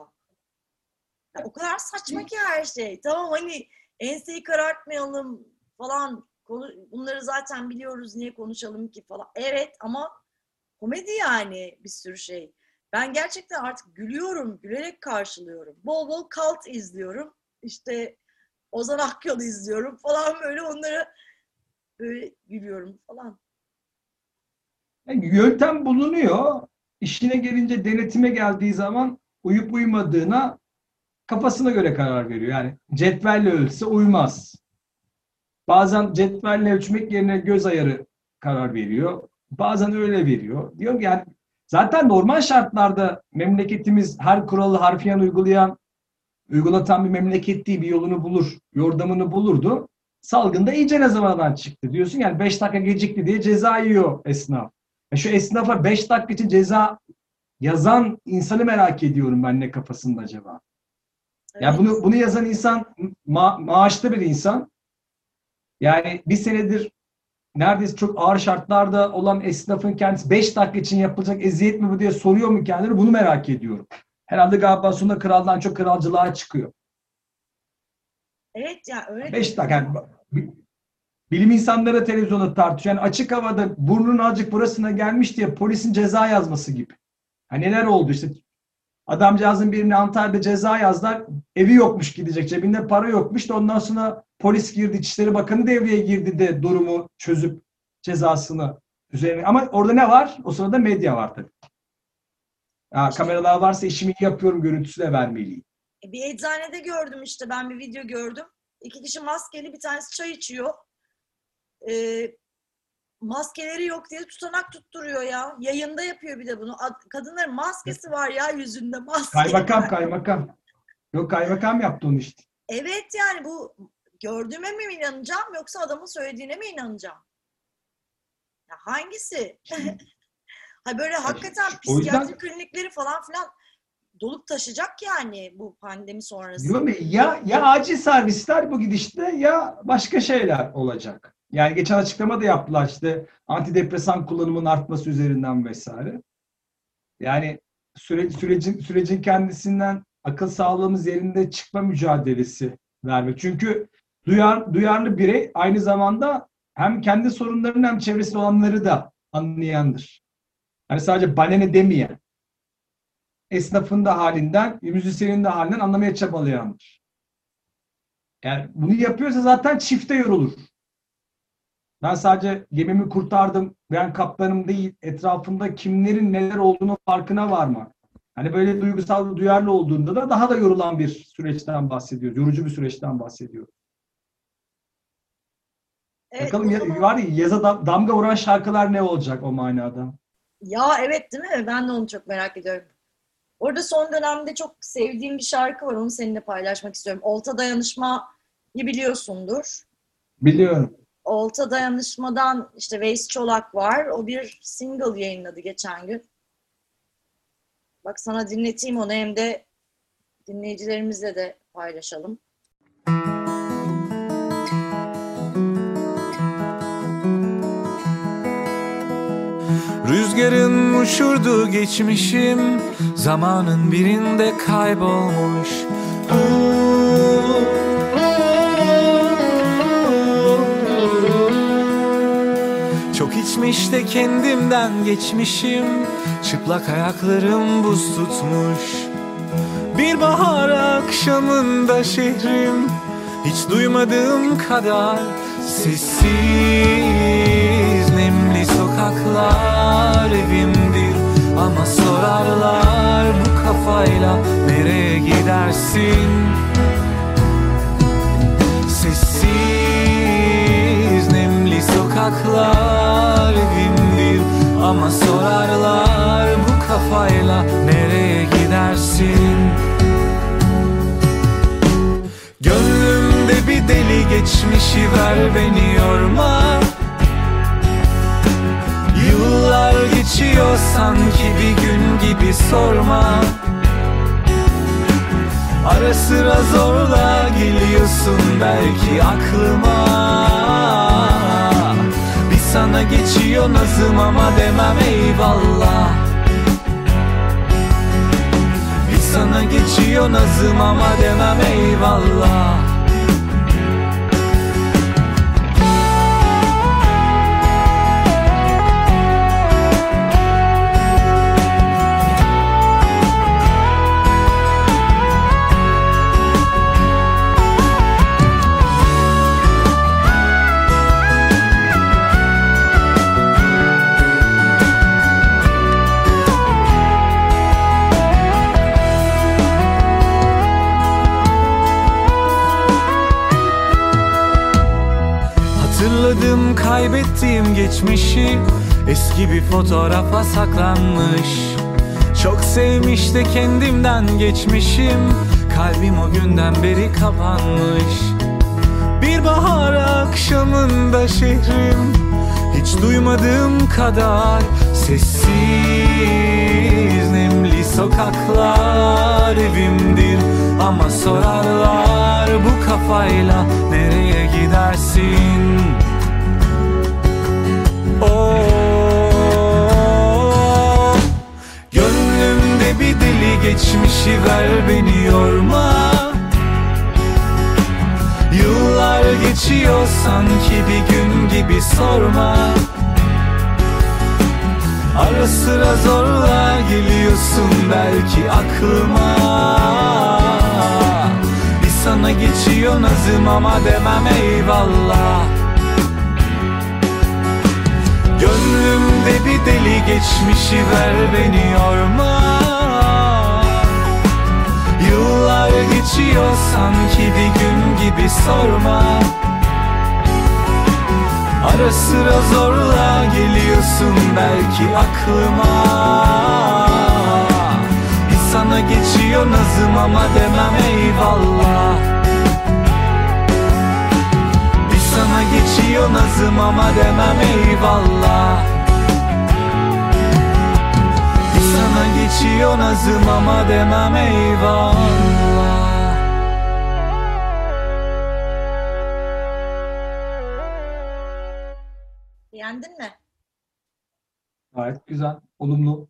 Ya o kadar saçma ki her şey. Tamam hani enseyi karartmayalım falan. Konu, bunları zaten biliyoruz niye konuşalım ki falan. Evet ama komedi yani bir sürü şey. Ben gerçekten artık gülüyorum, gülerek karşılıyorum. Bol bol kalt izliyorum. İşte Ozan Akyol izliyorum falan böyle onları böyle gülüyorum falan. Yani yöntem bulunuyor. İşine gelince denetime geldiği zaman uyup uymadığına kafasına göre karar veriyor. Yani cetvelle ölçse uymaz. Bazen cetvelle ölçmek yerine göz ayarı karar veriyor. Bazen öyle veriyor. Diyor ki yani zaten normal şartlarda memleketimiz her kuralı harfiyen uygulayan, uygulatan bir memleket değil bir yolunu bulur, yordamını bulurdu. Salgında iyice ne zamandan çıktı. Diyorsun yani 5 dakika gecikti diye ceza yiyor esnaf. Ya şu esnafa 5 dakika için ceza yazan insanı merak ediyorum ben ne kafasında acaba. Ya Evet. bunu bunu yazan insan ma- maaşlı bir insan. Yani bir senedir neredeyse çok ağır şartlarda olan esnafın kendisi 5 dakika için yapılacak eziyet mi bu diye soruyor mu kendini bunu merak ediyorum. Herhalde galiba sonunda kraldan çok kralcılığa çıkıyor. Evet ya öyle 5 dakika. Yani bi- bilim insanları televizyonda tartışıyor. Yani açık havada burnun azıcık burasına gelmiş diye polisin ceza yazması gibi. Ha neler oldu işte adamcağızın birine Antalya'da ceza yazdılar. Evi yokmuş gidecek. Cebinde para yokmuş da ondan sonra polis girdi. İçişleri Bakanı devreye girdi de durumu çözüp cezasını üzerine. Ama orada ne var? O sırada medya var tabii. Ha, kameralar varsa işimi yapıyorum görüntüsü de vermeliyim. E, Bir eczanede gördüm işte ben bir video gördüm. İki kişi maskeli bir tanesi çay içiyor. Ee, maskeleri yok diye tutanak tutturuyor ya. Yayında yapıyor bir de bunu. Ad- Kadınların maskesi var ya yüzünde maske. Kaymakam kaymakam. Yok kaymakam yaptı onu işte. Evet yani bu gördüğüme mi inanacağım yoksa adamın söylediğine mi inanacağım? Ya hangisi? ha böyle hakikaten o yüzden- psikiyatri klinikleri falan filan dolup taşacak yani bu pandemi sonrası. Diyorum ya ya acil servisler bu gidişte ya başka şeyler olacak. Yani geçen açıklama da yaptılar işte antidepresan kullanımının artması üzerinden vesaire. Yani süre, sürecin sürecin kendisinden akıl sağlığımız yerinde çıkma mücadelesi vermek. Çünkü duyar, duyarlı birey aynı zamanda hem kendi sorunlarını hem çevresinde olanları da anlayandır. Hani sadece banene demeyen, esnafın da halinden, müzisyenin de halinden anlamaya çabalayandır. Eğer bunu yapıyorsa zaten çifte yorulur. Ben sadece gemimi kurtardım, ben kaptanım değil, etrafında kimlerin neler olduğunu farkına varmak. Hani böyle duygusal, duyarlı olduğunda da daha da yorulan bir süreçten bahsediyoruz. Yorucu bir süreçten bahsediyoruz. Evet, Bakalım ya, zaman- var ya yaza da- damga vuran şarkılar ne olacak o manada? Ya evet değil mi? Ben de onu çok merak ediyorum. Orada son dönemde çok sevdiğim bir şarkı var. Onu seninle paylaşmak istiyorum. Olta Dayanışma'yı biliyorsundur. Biliyorum. Olta Dayanışma'dan işte Veys Çolak var. O bir single yayınladı geçen gün. Bak sana dinleteyim onu hem de dinleyicilerimizle de paylaşalım. Rüzgarın uçurduğu geçmişim Zamanın birinde kaybolmuş Çok içmiş de kendimden geçmişim. Çıplak ayaklarım buz tutmuş. Bir bahar akşamında şehrim. Hiç duymadığım kadar Sessiz. Nemli sokaklar evimdir. Ama sorarlar bu kafayla nereye gidersin sokaklar evimdir Ama sorarlar bu kafayla nereye gidersin? Gönlümde bir deli geçmişi ver beni yorma. Yıllar geçiyor sanki bir gün gibi sorma. Ara sıra zorla geliyorsun belki aklıma sana geçiyor nazım ama demem eyvallah. Bir sana geçiyor nazım ama demem eyvallah kaybettiğim geçmişi Eski bir fotoğrafa saklanmış. Çok sevmiş de kendimden geçmişim Kalbim o günden beri kapanmış. Bir bahar akşamında şehrim Hiç duymadığım kadar Sessiz. Nemli sokaklar evimdir Ama sorarlar bu kafayla nereye gidersin? Oh, Gönlümde bir deli geçmişi ver beni yorma. Yıllar geçiyor sanki bir gün gibi sorma. Ara sıra zorla geliyorsun belki aklıma. Bir sana geçiyor nazım ama demem eyvallah Gönlümde bir deli geçmişi ver beni yorma. Yıllar geçiyor sanki bir gün gibi sorma. Ara sıra zorla geliyorsun belki aklıma. Bir sana geçiyor nazım ama demem eyvallah geçiyor nazım ama demem eyvallah sana geçiyor nazım ama demem eyvallah Beğendin mi? Gayet güzel, olumlu,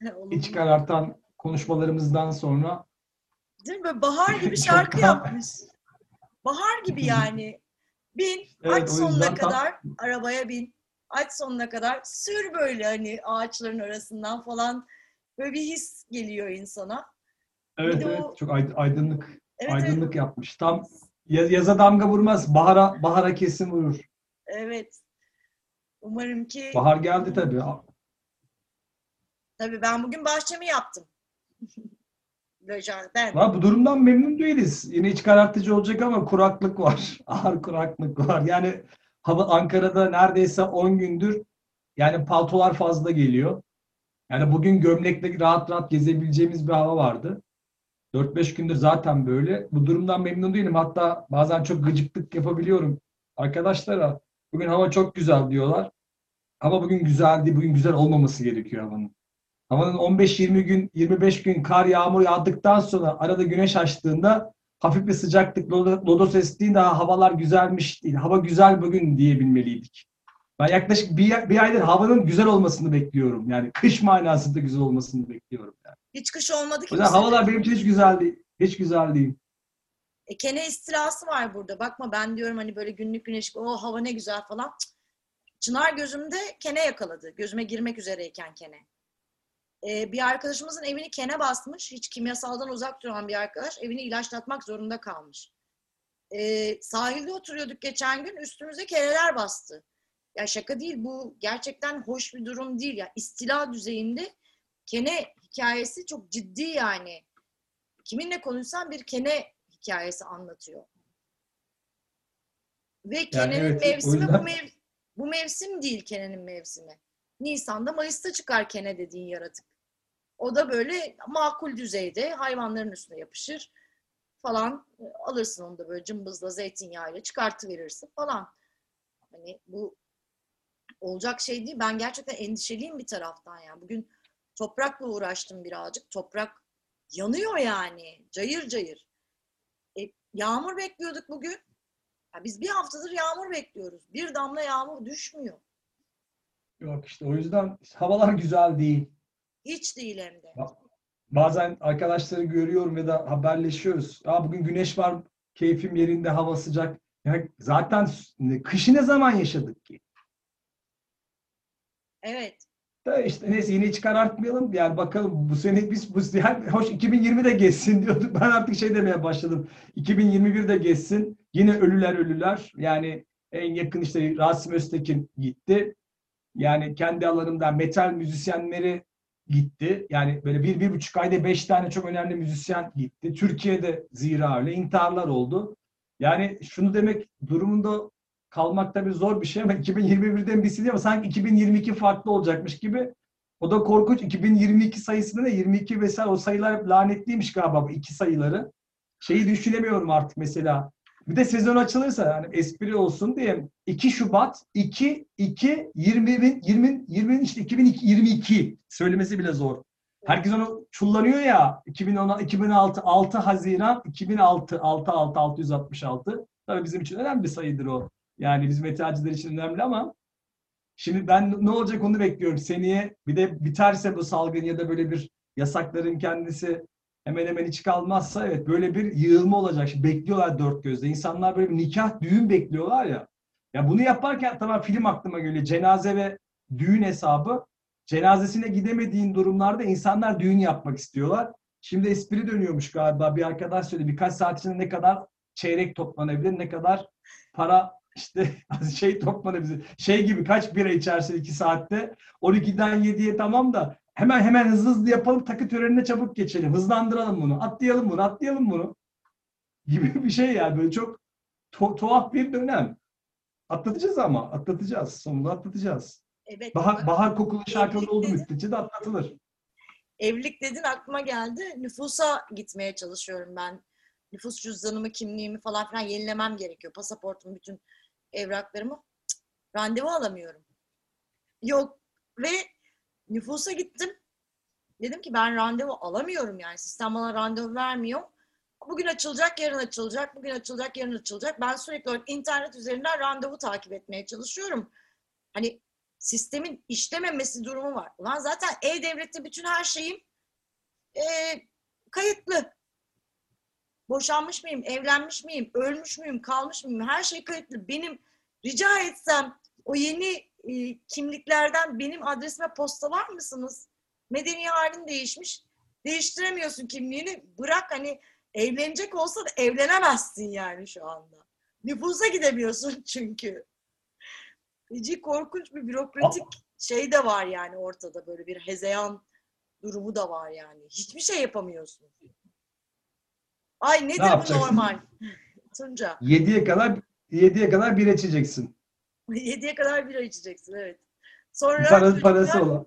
Olumlu. iç karartan konuşmalarımızdan sonra Değil mi? Böyle bahar gibi şarkı yapmış. Bahar gibi yani. Bin, Evet, aç sonuna tam- kadar arabaya bin. Aç sonuna kadar sür böyle hani ağaçların arasından falan. Böyle bir his geliyor insana. Evet Bir evet o- çok ayd- aydınlık Evet, aydınlık yapmış. Tam ya- yaza damga vurmaz. Bahara bahara kesin vurur. evet. Umarım ki Bahar geldi tabii. tabii ben bugün bahçemi yaptım. Le. Ama bu durumdan memnun değiliz. Yine iç karartıcı olacak ama kuraklık var. Ağır kuraklık var. Yani hava Ankara'da neredeyse 10 gündür yani paltolar fazla geliyor. Yani bugün gömlekle rahat rahat gezebileceğimiz bir hava vardı. 4-5 gündür zaten böyle. Bu durumdan memnun değilim. Hatta bazen çok gıcıklık yapabiliyorum arkadaşlara. Bugün hava çok güzel diyorlar. Ama bugün güzel değil. Bugün güzel olmaması gerekiyor havanın. Havanın 15-20 gün, 25 gün kar yağmur yağdıktan sonra arada güneş açtığında hafif bir sıcaklık, lodo- lodos estiğinde "Ha, havalar güzelmiş değil. Hava güzel bugün diyebilmeliydik. Ben yaklaşık bir, bir aydır havanın güzel olmasını bekliyorum. Yani kış manasında güzel olmasını bekliyorum. Yani. Hiç kış olmadı ki. havalar benim için hiç güzel değil. Hiç güzel değil. E, kene istilası var burada. Bakma ben diyorum hani böyle günlük güneş, o hava ne güzel falan. Çınar gözümde kene yakaladı. Gözüme girmek üzereyken kene. E, bir arkadaşımızın evini kene basmış. Hiç kimyasaldan uzak duran bir arkadaş evini ilaçlatmak zorunda kalmış. E, sahilde oturuyorduk geçen gün üstümüze keneler bastı. Ya şaka değil bu gerçekten hoş bir durum değil. Ya istila düzeyinde kene hikayesi çok ciddi yani. Kiminle konuşsam bir kene hikayesi anlatıyor. Ve Kene'nin evet, mevsimi yüzden- bu, mev- bu mevsim değil Kene'nin mevsimi. Nisan'da Mayıs'ta çıkar Kene dediğin yaratık. O da böyle makul düzeyde hayvanların üstüne yapışır falan. Alırsın onu da böyle cımbızla zeytinyağıyla çıkartıverirsin falan. Hani bu olacak şey değil. Ben gerçekten endişeliyim bir taraftan yani. Bugün toprakla uğraştım birazcık. Toprak yanıyor yani. Cayır cayır. E, yağmur bekliyorduk bugün. Ya biz bir haftadır yağmur bekliyoruz. Bir damla yağmur düşmüyor. Yok işte o yüzden havalar güzel değil. Hiç değil hem de. Bazen arkadaşları görüyorum ya da haberleşiyoruz. Aa, bugün güneş var, keyfim yerinde, hava sıcak. Ya zaten kışı ne zaman yaşadık ki? Evet. Da işte neyse yine hiç karartmayalım. Yani bakalım bu sene biz bu yani hoş 2020 de geçsin diyorduk. Ben artık şey demeye başladım. 2021 de geçsin. Yine ölüler ölüler. Yani en yakın işte Rasim Öztekin gitti. Yani kendi alanımda metal müzisyenleri gitti. Yani böyle bir, bir buçuk ayda beş tane çok önemli müzisyen gitti. Türkiye'de zira öyle intiharlar oldu. Yani şunu demek durumunda kalmak tabii zor bir şey ama 2021'den birisi değil ama sanki 2022 farklı olacakmış gibi. O da korkunç. 2022 sayısında da 22 vesaire o sayılar hep lanetliymiş galiba bu iki sayıları. Şeyi düşünemiyorum artık mesela. Bir de sezon açılırsa yani espri olsun diye 2 Şubat 2 2 20 20 20 işte 2022 söylemesi bile zor. Herkes onu çullanıyor ya 2016 2006 6 Haziran 2006 6 6 666. Tabii bizim için önemli bir sayıdır o. Yani biz metalciler için önemli ama şimdi ben ne olacak onu bekliyorum. Seneye bir de biterse bu salgın ya da böyle bir yasakların kendisi hemen hemen hiç kalmazsa evet böyle bir yığılma olacak. Şimdi bekliyorlar dört gözle. İnsanlar böyle bir nikah, düğün bekliyorlar ya. Ya bunu yaparken tamam film aklıma geliyor. Cenaze ve düğün hesabı. Cenazesine gidemediğin durumlarda insanlar düğün yapmak istiyorlar. Şimdi espri dönüyormuş galiba. Bir arkadaş söyledi. Birkaç saat içinde ne kadar çeyrek toplanabilir, ne kadar para işte şey toplanabilir. Şey gibi kaç bira içersin iki saatte? 12'den 7'ye tamam da hemen hemen hızlı hızlı yapalım takı törenine çabuk geçelim. Hızlandıralım bunu. Atlayalım bunu, atlayalım bunu. Gibi bir şey yani böyle çok tu- tuhaf bir dönem. Atlatacağız ama atlatacağız. Sonunda atlatacağız. Evet. Bahar, bahar kokulu şarkılar evlilik oldu dedin. müddetçe de atlatılır. Evlilik dedin aklıma geldi. Nüfusa gitmeye çalışıyorum ben. Nüfus cüzdanımı, kimliğimi falan filan yenilemem gerekiyor. Pasaportumu, bütün evraklarımı. Cık, randevu alamıyorum. Yok. Ve nüfusa gittim. Dedim ki ben randevu alamıyorum yani. Sistem bana randevu vermiyor. Bugün açılacak, yarın açılacak, bugün açılacak, yarın açılacak. Ben sürekli olarak internet üzerinden randevu takip etmeye çalışıyorum. Hani sistemin işlememesi durumu var. Ulan zaten e-devlette bütün her şeyim e, kayıtlı. Boşanmış mıyım, evlenmiş miyim, ölmüş müyüm, kalmış mıyım her şey kayıtlı. Benim rica etsem o yeni e, kimliklerden benim adresime postalar mısınız? Medeni halin değişmiş. Değiştiremiyorsun kimliğini. Bırak hani evlenecek olsa da evlenemezsin yani şu anda. Nüfusa gidemiyorsun çünkü. Feci korkunç bir bürokratik şey de var yani ortada böyle bir hezeyan durumu da var yani. Hiçbir şey yapamıyorsun. Ay nedir bu yapacaksın? normal? Tunca. 7'ye kadar 7'ye kadar bir içeceksin. 7'ye kadar bira içeceksin evet. Sonra Parası, parası olan.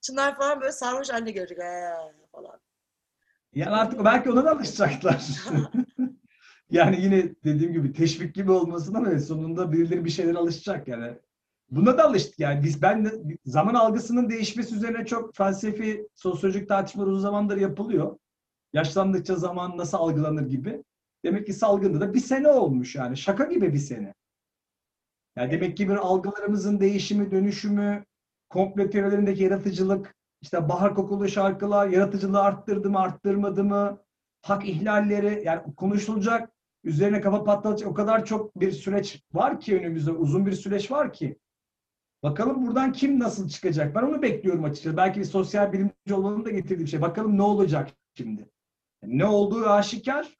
Çınar falan böyle sarhoş haline görecek. "Ee" falan. Yani artık belki ona da alışacaklar. yani yine dediğim gibi teşvik gibi olmasın ama sonunda birileri bir şeyler alışacak yani. Buna da alıştık yani. Biz ben de- zaman algısının değişmesi üzerine çok felsefi, sosyolojik tartışmalar uzun zamandır yapılıyor. Yaşlandıkça zaman nasıl algılanır gibi. Demek ki salgında da bir sene olmuş yani. Şaka gibi bir sene. Yani demek ki bir algılarımızın değişimi, dönüşümü, komple teorilerindeki yaratıcılık, işte bahar kokulu şarkılar yaratıcılığı arttırdı mı, arttırmadı mı? Hak ihlalleri, yani konuşulacak, üzerine kafa patlatacak o kadar çok bir süreç var ki önümüzde, uzun bir süreç var ki. Bakalım buradan kim nasıl çıkacak? Ben onu bekliyorum açıkçası. Belki bir sosyal bilimci olmanın da getirdiği bir şey. Bakalım ne olacak şimdi? Ne olduğu aşikar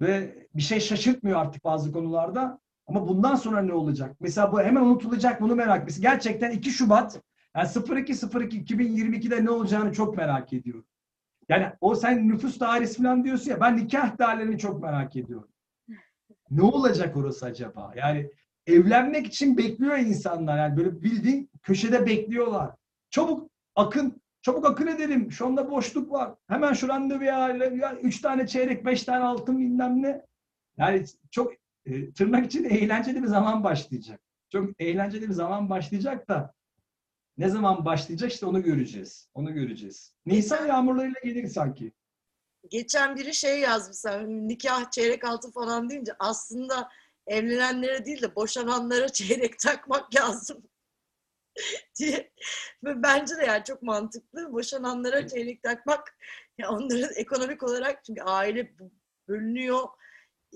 ve bir şey şaşırtmıyor artık bazı konularda. Ama bundan sonra ne olacak? Mesela bu hemen unutulacak bunu merak. Mesela gerçekten 2 Şubat yani 0202 2022'de ne olacağını çok merak ediyorum. Yani o sen nüfus dairesi falan diyorsun ya ben nikah dairelerini çok merak ediyorum. Ne olacak orası acaba? Yani evlenmek için bekliyor insanlar. Yani böyle bildiğin köşede bekliyorlar. Çabuk akın, çabuk akın edelim. Şu anda boşluk var. Hemen şu randevuya ya, üç tane çeyrek, beş tane altın bilmem ne. Yani çok e, tırnak için eğlenceli bir zaman başlayacak. Çok eğlenceli bir zaman başlayacak da ne zaman başlayacak işte onu göreceğiz. Onu göreceğiz. Nisan yağmurlarıyla gelir sanki. Geçen biri şey yazmış sen nikah çeyrek altın falan deyince aslında evlenenlere değil de boşananlara çeyrek takmak lazım diye. Ve bence de yani çok mantıklı. Boşananlara çeyrek takmak ya onların ekonomik olarak çünkü aile bölünüyor.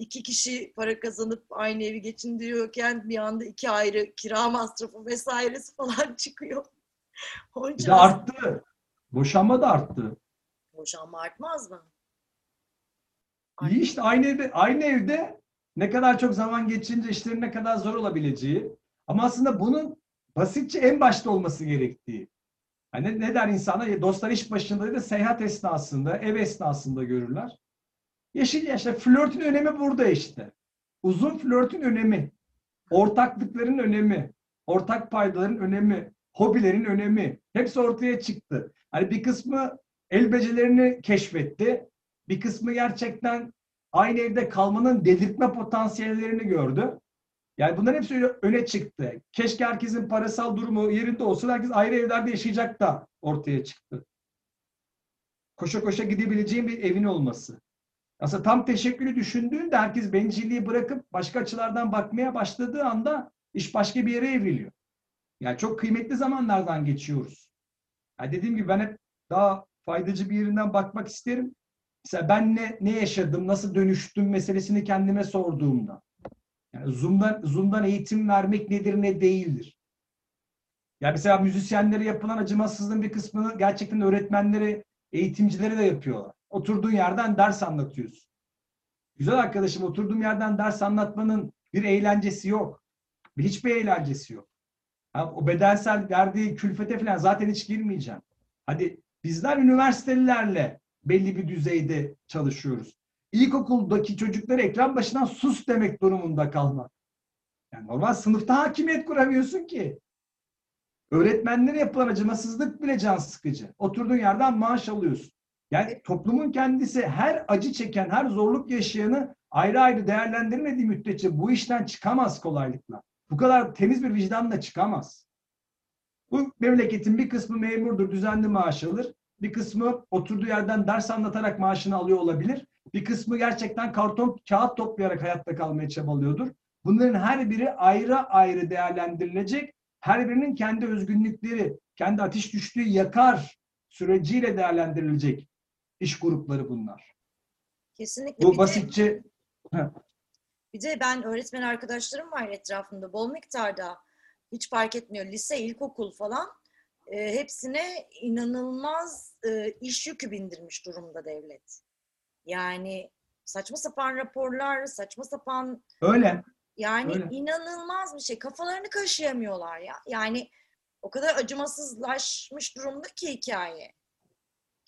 İki kişi para kazanıp aynı evi geçindiriyorken bir anda iki ayrı kira masrafı vesairesi falan çıkıyor. Bir de arttı. Boşanma da arttı. boşanma artmaz mı? İyi işte aynı evde, aynı evde ne kadar çok zaman geçince işlerin ne kadar zor olabileceği. Ama aslında bunun basitçe en başta olması gerektiği. Hani ne der insanlar? Ya Dostlar iş başında da seyahat esnasında, ev esnasında görürler. Yeşil yaşta flörtün önemi burada işte. Uzun flörtün önemi, ortaklıkların önemi, ortak paydaların önemi, hobilerin önemi hepsi ortaya çıktı. Hani bir kısmı el becerilerini keşfetti. Bir kısmı gerçekten aynı evde kalmanın delirtme potansiyellerini gördü. Yani bunların hepsi öne çıktı. Keşke herkesin parasal durumu yerinde olsa herkes ayrı evlerde yaşayacak da ortaya çıktı. Koşa koşa gidebileceğin bir evin olması. Aslında tam teşekkülü düşündüğünde herkes bencilliği bırakıp başka açılardan bakmaya başladığı anda iş başka bir yere evriliyor. Yani çok kıymetli zamanlardan geçiyoruz. Yani dediğim gibi ben hep daha faydacı bir yerinden bakmak isterim. Mesela ben ne, ne yaşadım, nasıl dönüştüm meselesini kendime sorduğumda. Yani Zoom'dan, Zoom'dan eğitim vermek nedir ne değildir. Ya mesela müzisyenlere yapılan acımasızlığın bir kısmını gerçekten öğretmenleri, eğitimcileri de yapıyorlar. Oturduğun yerden ders anlatıyorsun. Güzel arkadaşım oturduğum yerden ders anlatmanın bir eğlencesi yok. Bir hiçbir eğlencesi yok. Ha, o bedensel verdiği külfete falan zaten hiç girmeyeceğim. Hadi bizler üniversitelilerle belli bir düzeyde çalışıyoruz. İlkokuldaki çocuklara ekran başından sus demek durumunda kalmak. Yani normal sınıfta hakimiyet kuramıyorsun ki. Öğretmenlere yapılan acımasızlık bile can sıkıcı. Oturduğun yerden maaş alıyorsun. Yani toplumun kendisi her acı çeken, her zorluk yaşayanı ayrı ayrı değerlendirmediği müddetçe bu işten çıkamaz kolaylıkla. Bu kadar temiz bir vicdanla çıkamaz. Bu memleketin bir kısmı memurdur, düzenli maaş alır. Bir kısmı oturduğu yerden ders anlatarak maaşını alıyor olabilir. Bir kısmı gerçekten karton kağıt toplayarak hayatta kalmaya çabalıyordur. Bunların her biri ayrı ayrı değerlendirilecek. Her birinin kendi özgünlükleri, kendi ateş düştüğü yakar süreciyle değerlendirilecek iş grupları bunlar. Kesinlikle. Bu Bir de- basitçe Bir de ben öğretmen arkadaşlarım var etrafımda bol miktarda. hiç fark etmiyor. Lise, ilkokul falan e, hepsine inanılmaz e, iş yükü bindirmiş durumda devlet. Yani saçma sapan raporlar, saçma sapan Öyle. yani Öyle. inanılmaz bir şey. Kafalarını kaşıyamıyorlar ya. Yani o kadar acımasızlaşmış durumda ki hikaye.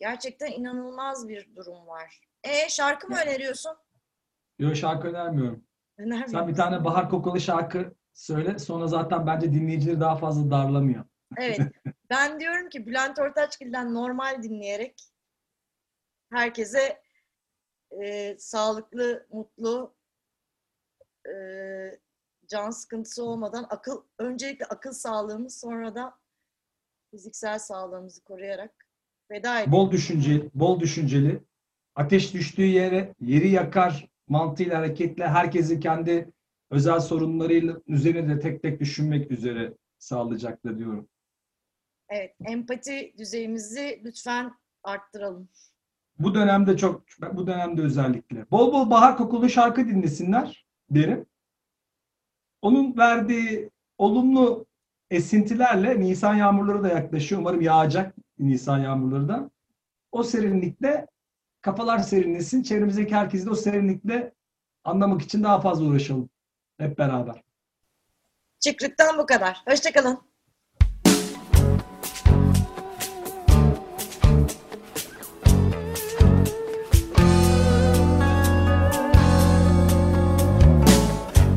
Gerçekten inanılmaz bir durum var. E şarkı mı öneriyorsun? Yok şarkı önermiyorum. Önermiyor Sen bir tane Bahar Kokulu şarkı söyle. Sonra zaten bence dinleyicileri daha fazla darlamıyor. Evet. Ben diyorum ki Bülent Ortaçgil'den normal dinleyerek herkese e, sağlıklı, mutlu, e, can sıkıntısı olmadan akıl öncelikle akıl sağlığımız sonra da fiziksel sağlığımızı koruyarak veda edelim. Bol düşünceli, bol düşünceli. Ateş düştüğü yere yeri yakar mantığıyla hareketle herkesi kendi özel sorunlarıyla üzerine de tek tek düşünmek üzere sağlayacaktır diyorum. Evet, empati düzeyimizi lütfen arttıralım. Bu dönemde çok, bu dönemde özellikle. Bol bol bahar kokulu şarkı dinlesinler derim. Onun verdiği olumlu esintilerle Nisan yağmurları da yaklaşıyor. Umarım yağacak Nisan yağmurları da. O serinlikte kafalar serinlesin. Çevremizdeki herkesi de o serinlikle anlamak için daha fazla uğraşalım. Hep beraber. Çıkrıktan bu kadar. Hoşçakalın.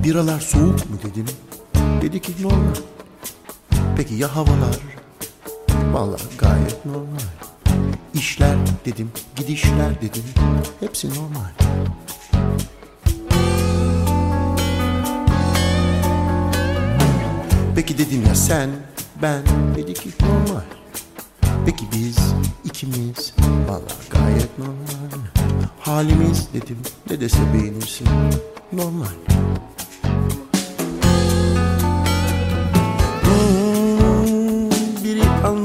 Biralar soğuk mu dedim. Dedi ki normal. Peki ya havalar? Vallahi gayet normal. İşler dedim, gidişler dedim. Hepsi normal. Peki dedim ya sen, ben dedi ki normal. Peki biz ikimiz vallahi gayet normal. Halimiz dedim ne dese beğenirsin normal.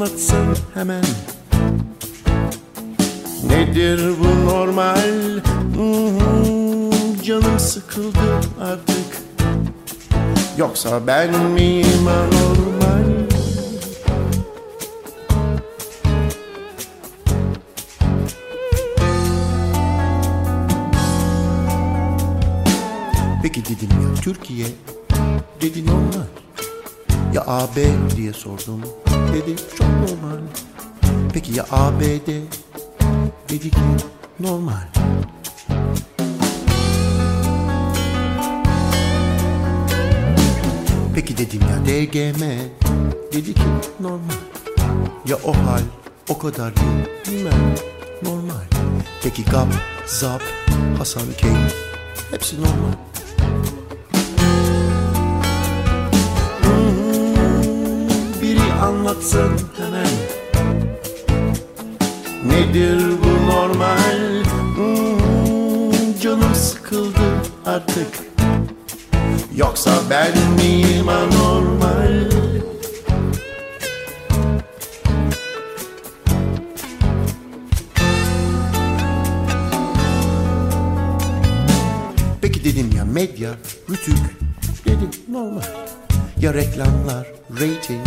Anlatsın hemen. Nedir bu normal? Hmm, Canım sıkıldı artık. Yoksa ben miyim anormal? Peki dedim ya Türkiye Dedi normal ya AB diye sordum. Dedi çok normal. Peki ya ABD Dedi ki normal. Peki dedim ya DGM Dedi ki normal. Ya o hal o kadar değil bilmem. Normal. Peki GAP, ZAP, Hasan Keyif Hepsi normal anlatsın hemen. Nedir bu normal? Hmm, Canım sıkıldı artık. Yoksa ben miyim anormal? Peki dedim ya medya, rütük Dedi normal. Ya reklamlar, rating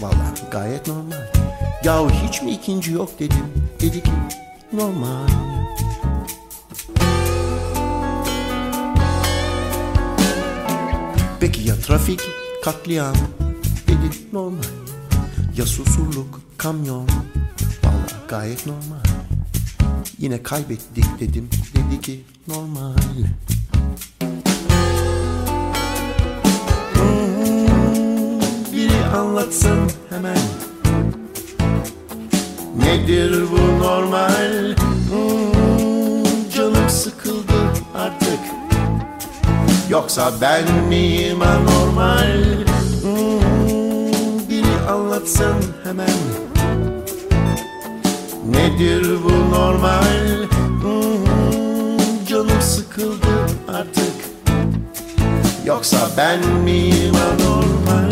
Valla gayet normal. Yahu hiç mi ikinci yok dedim. Dedi ki normal. Peki ya trafik, katliam? Dedi normal. Ya susurluk, kamyon? Valla gayet normal. Yine kaybettik dedim. Dedi ki normal anlatsın hemen. Nedir bu normal? Hmm, Canım sıkıldı artık. Yoksa ben miyim anormal? Hmm, Biri anlatsın hemen. Nedir bu normal? Hmm, Canım sıkıldı artık. Yoksa ben miyim anormal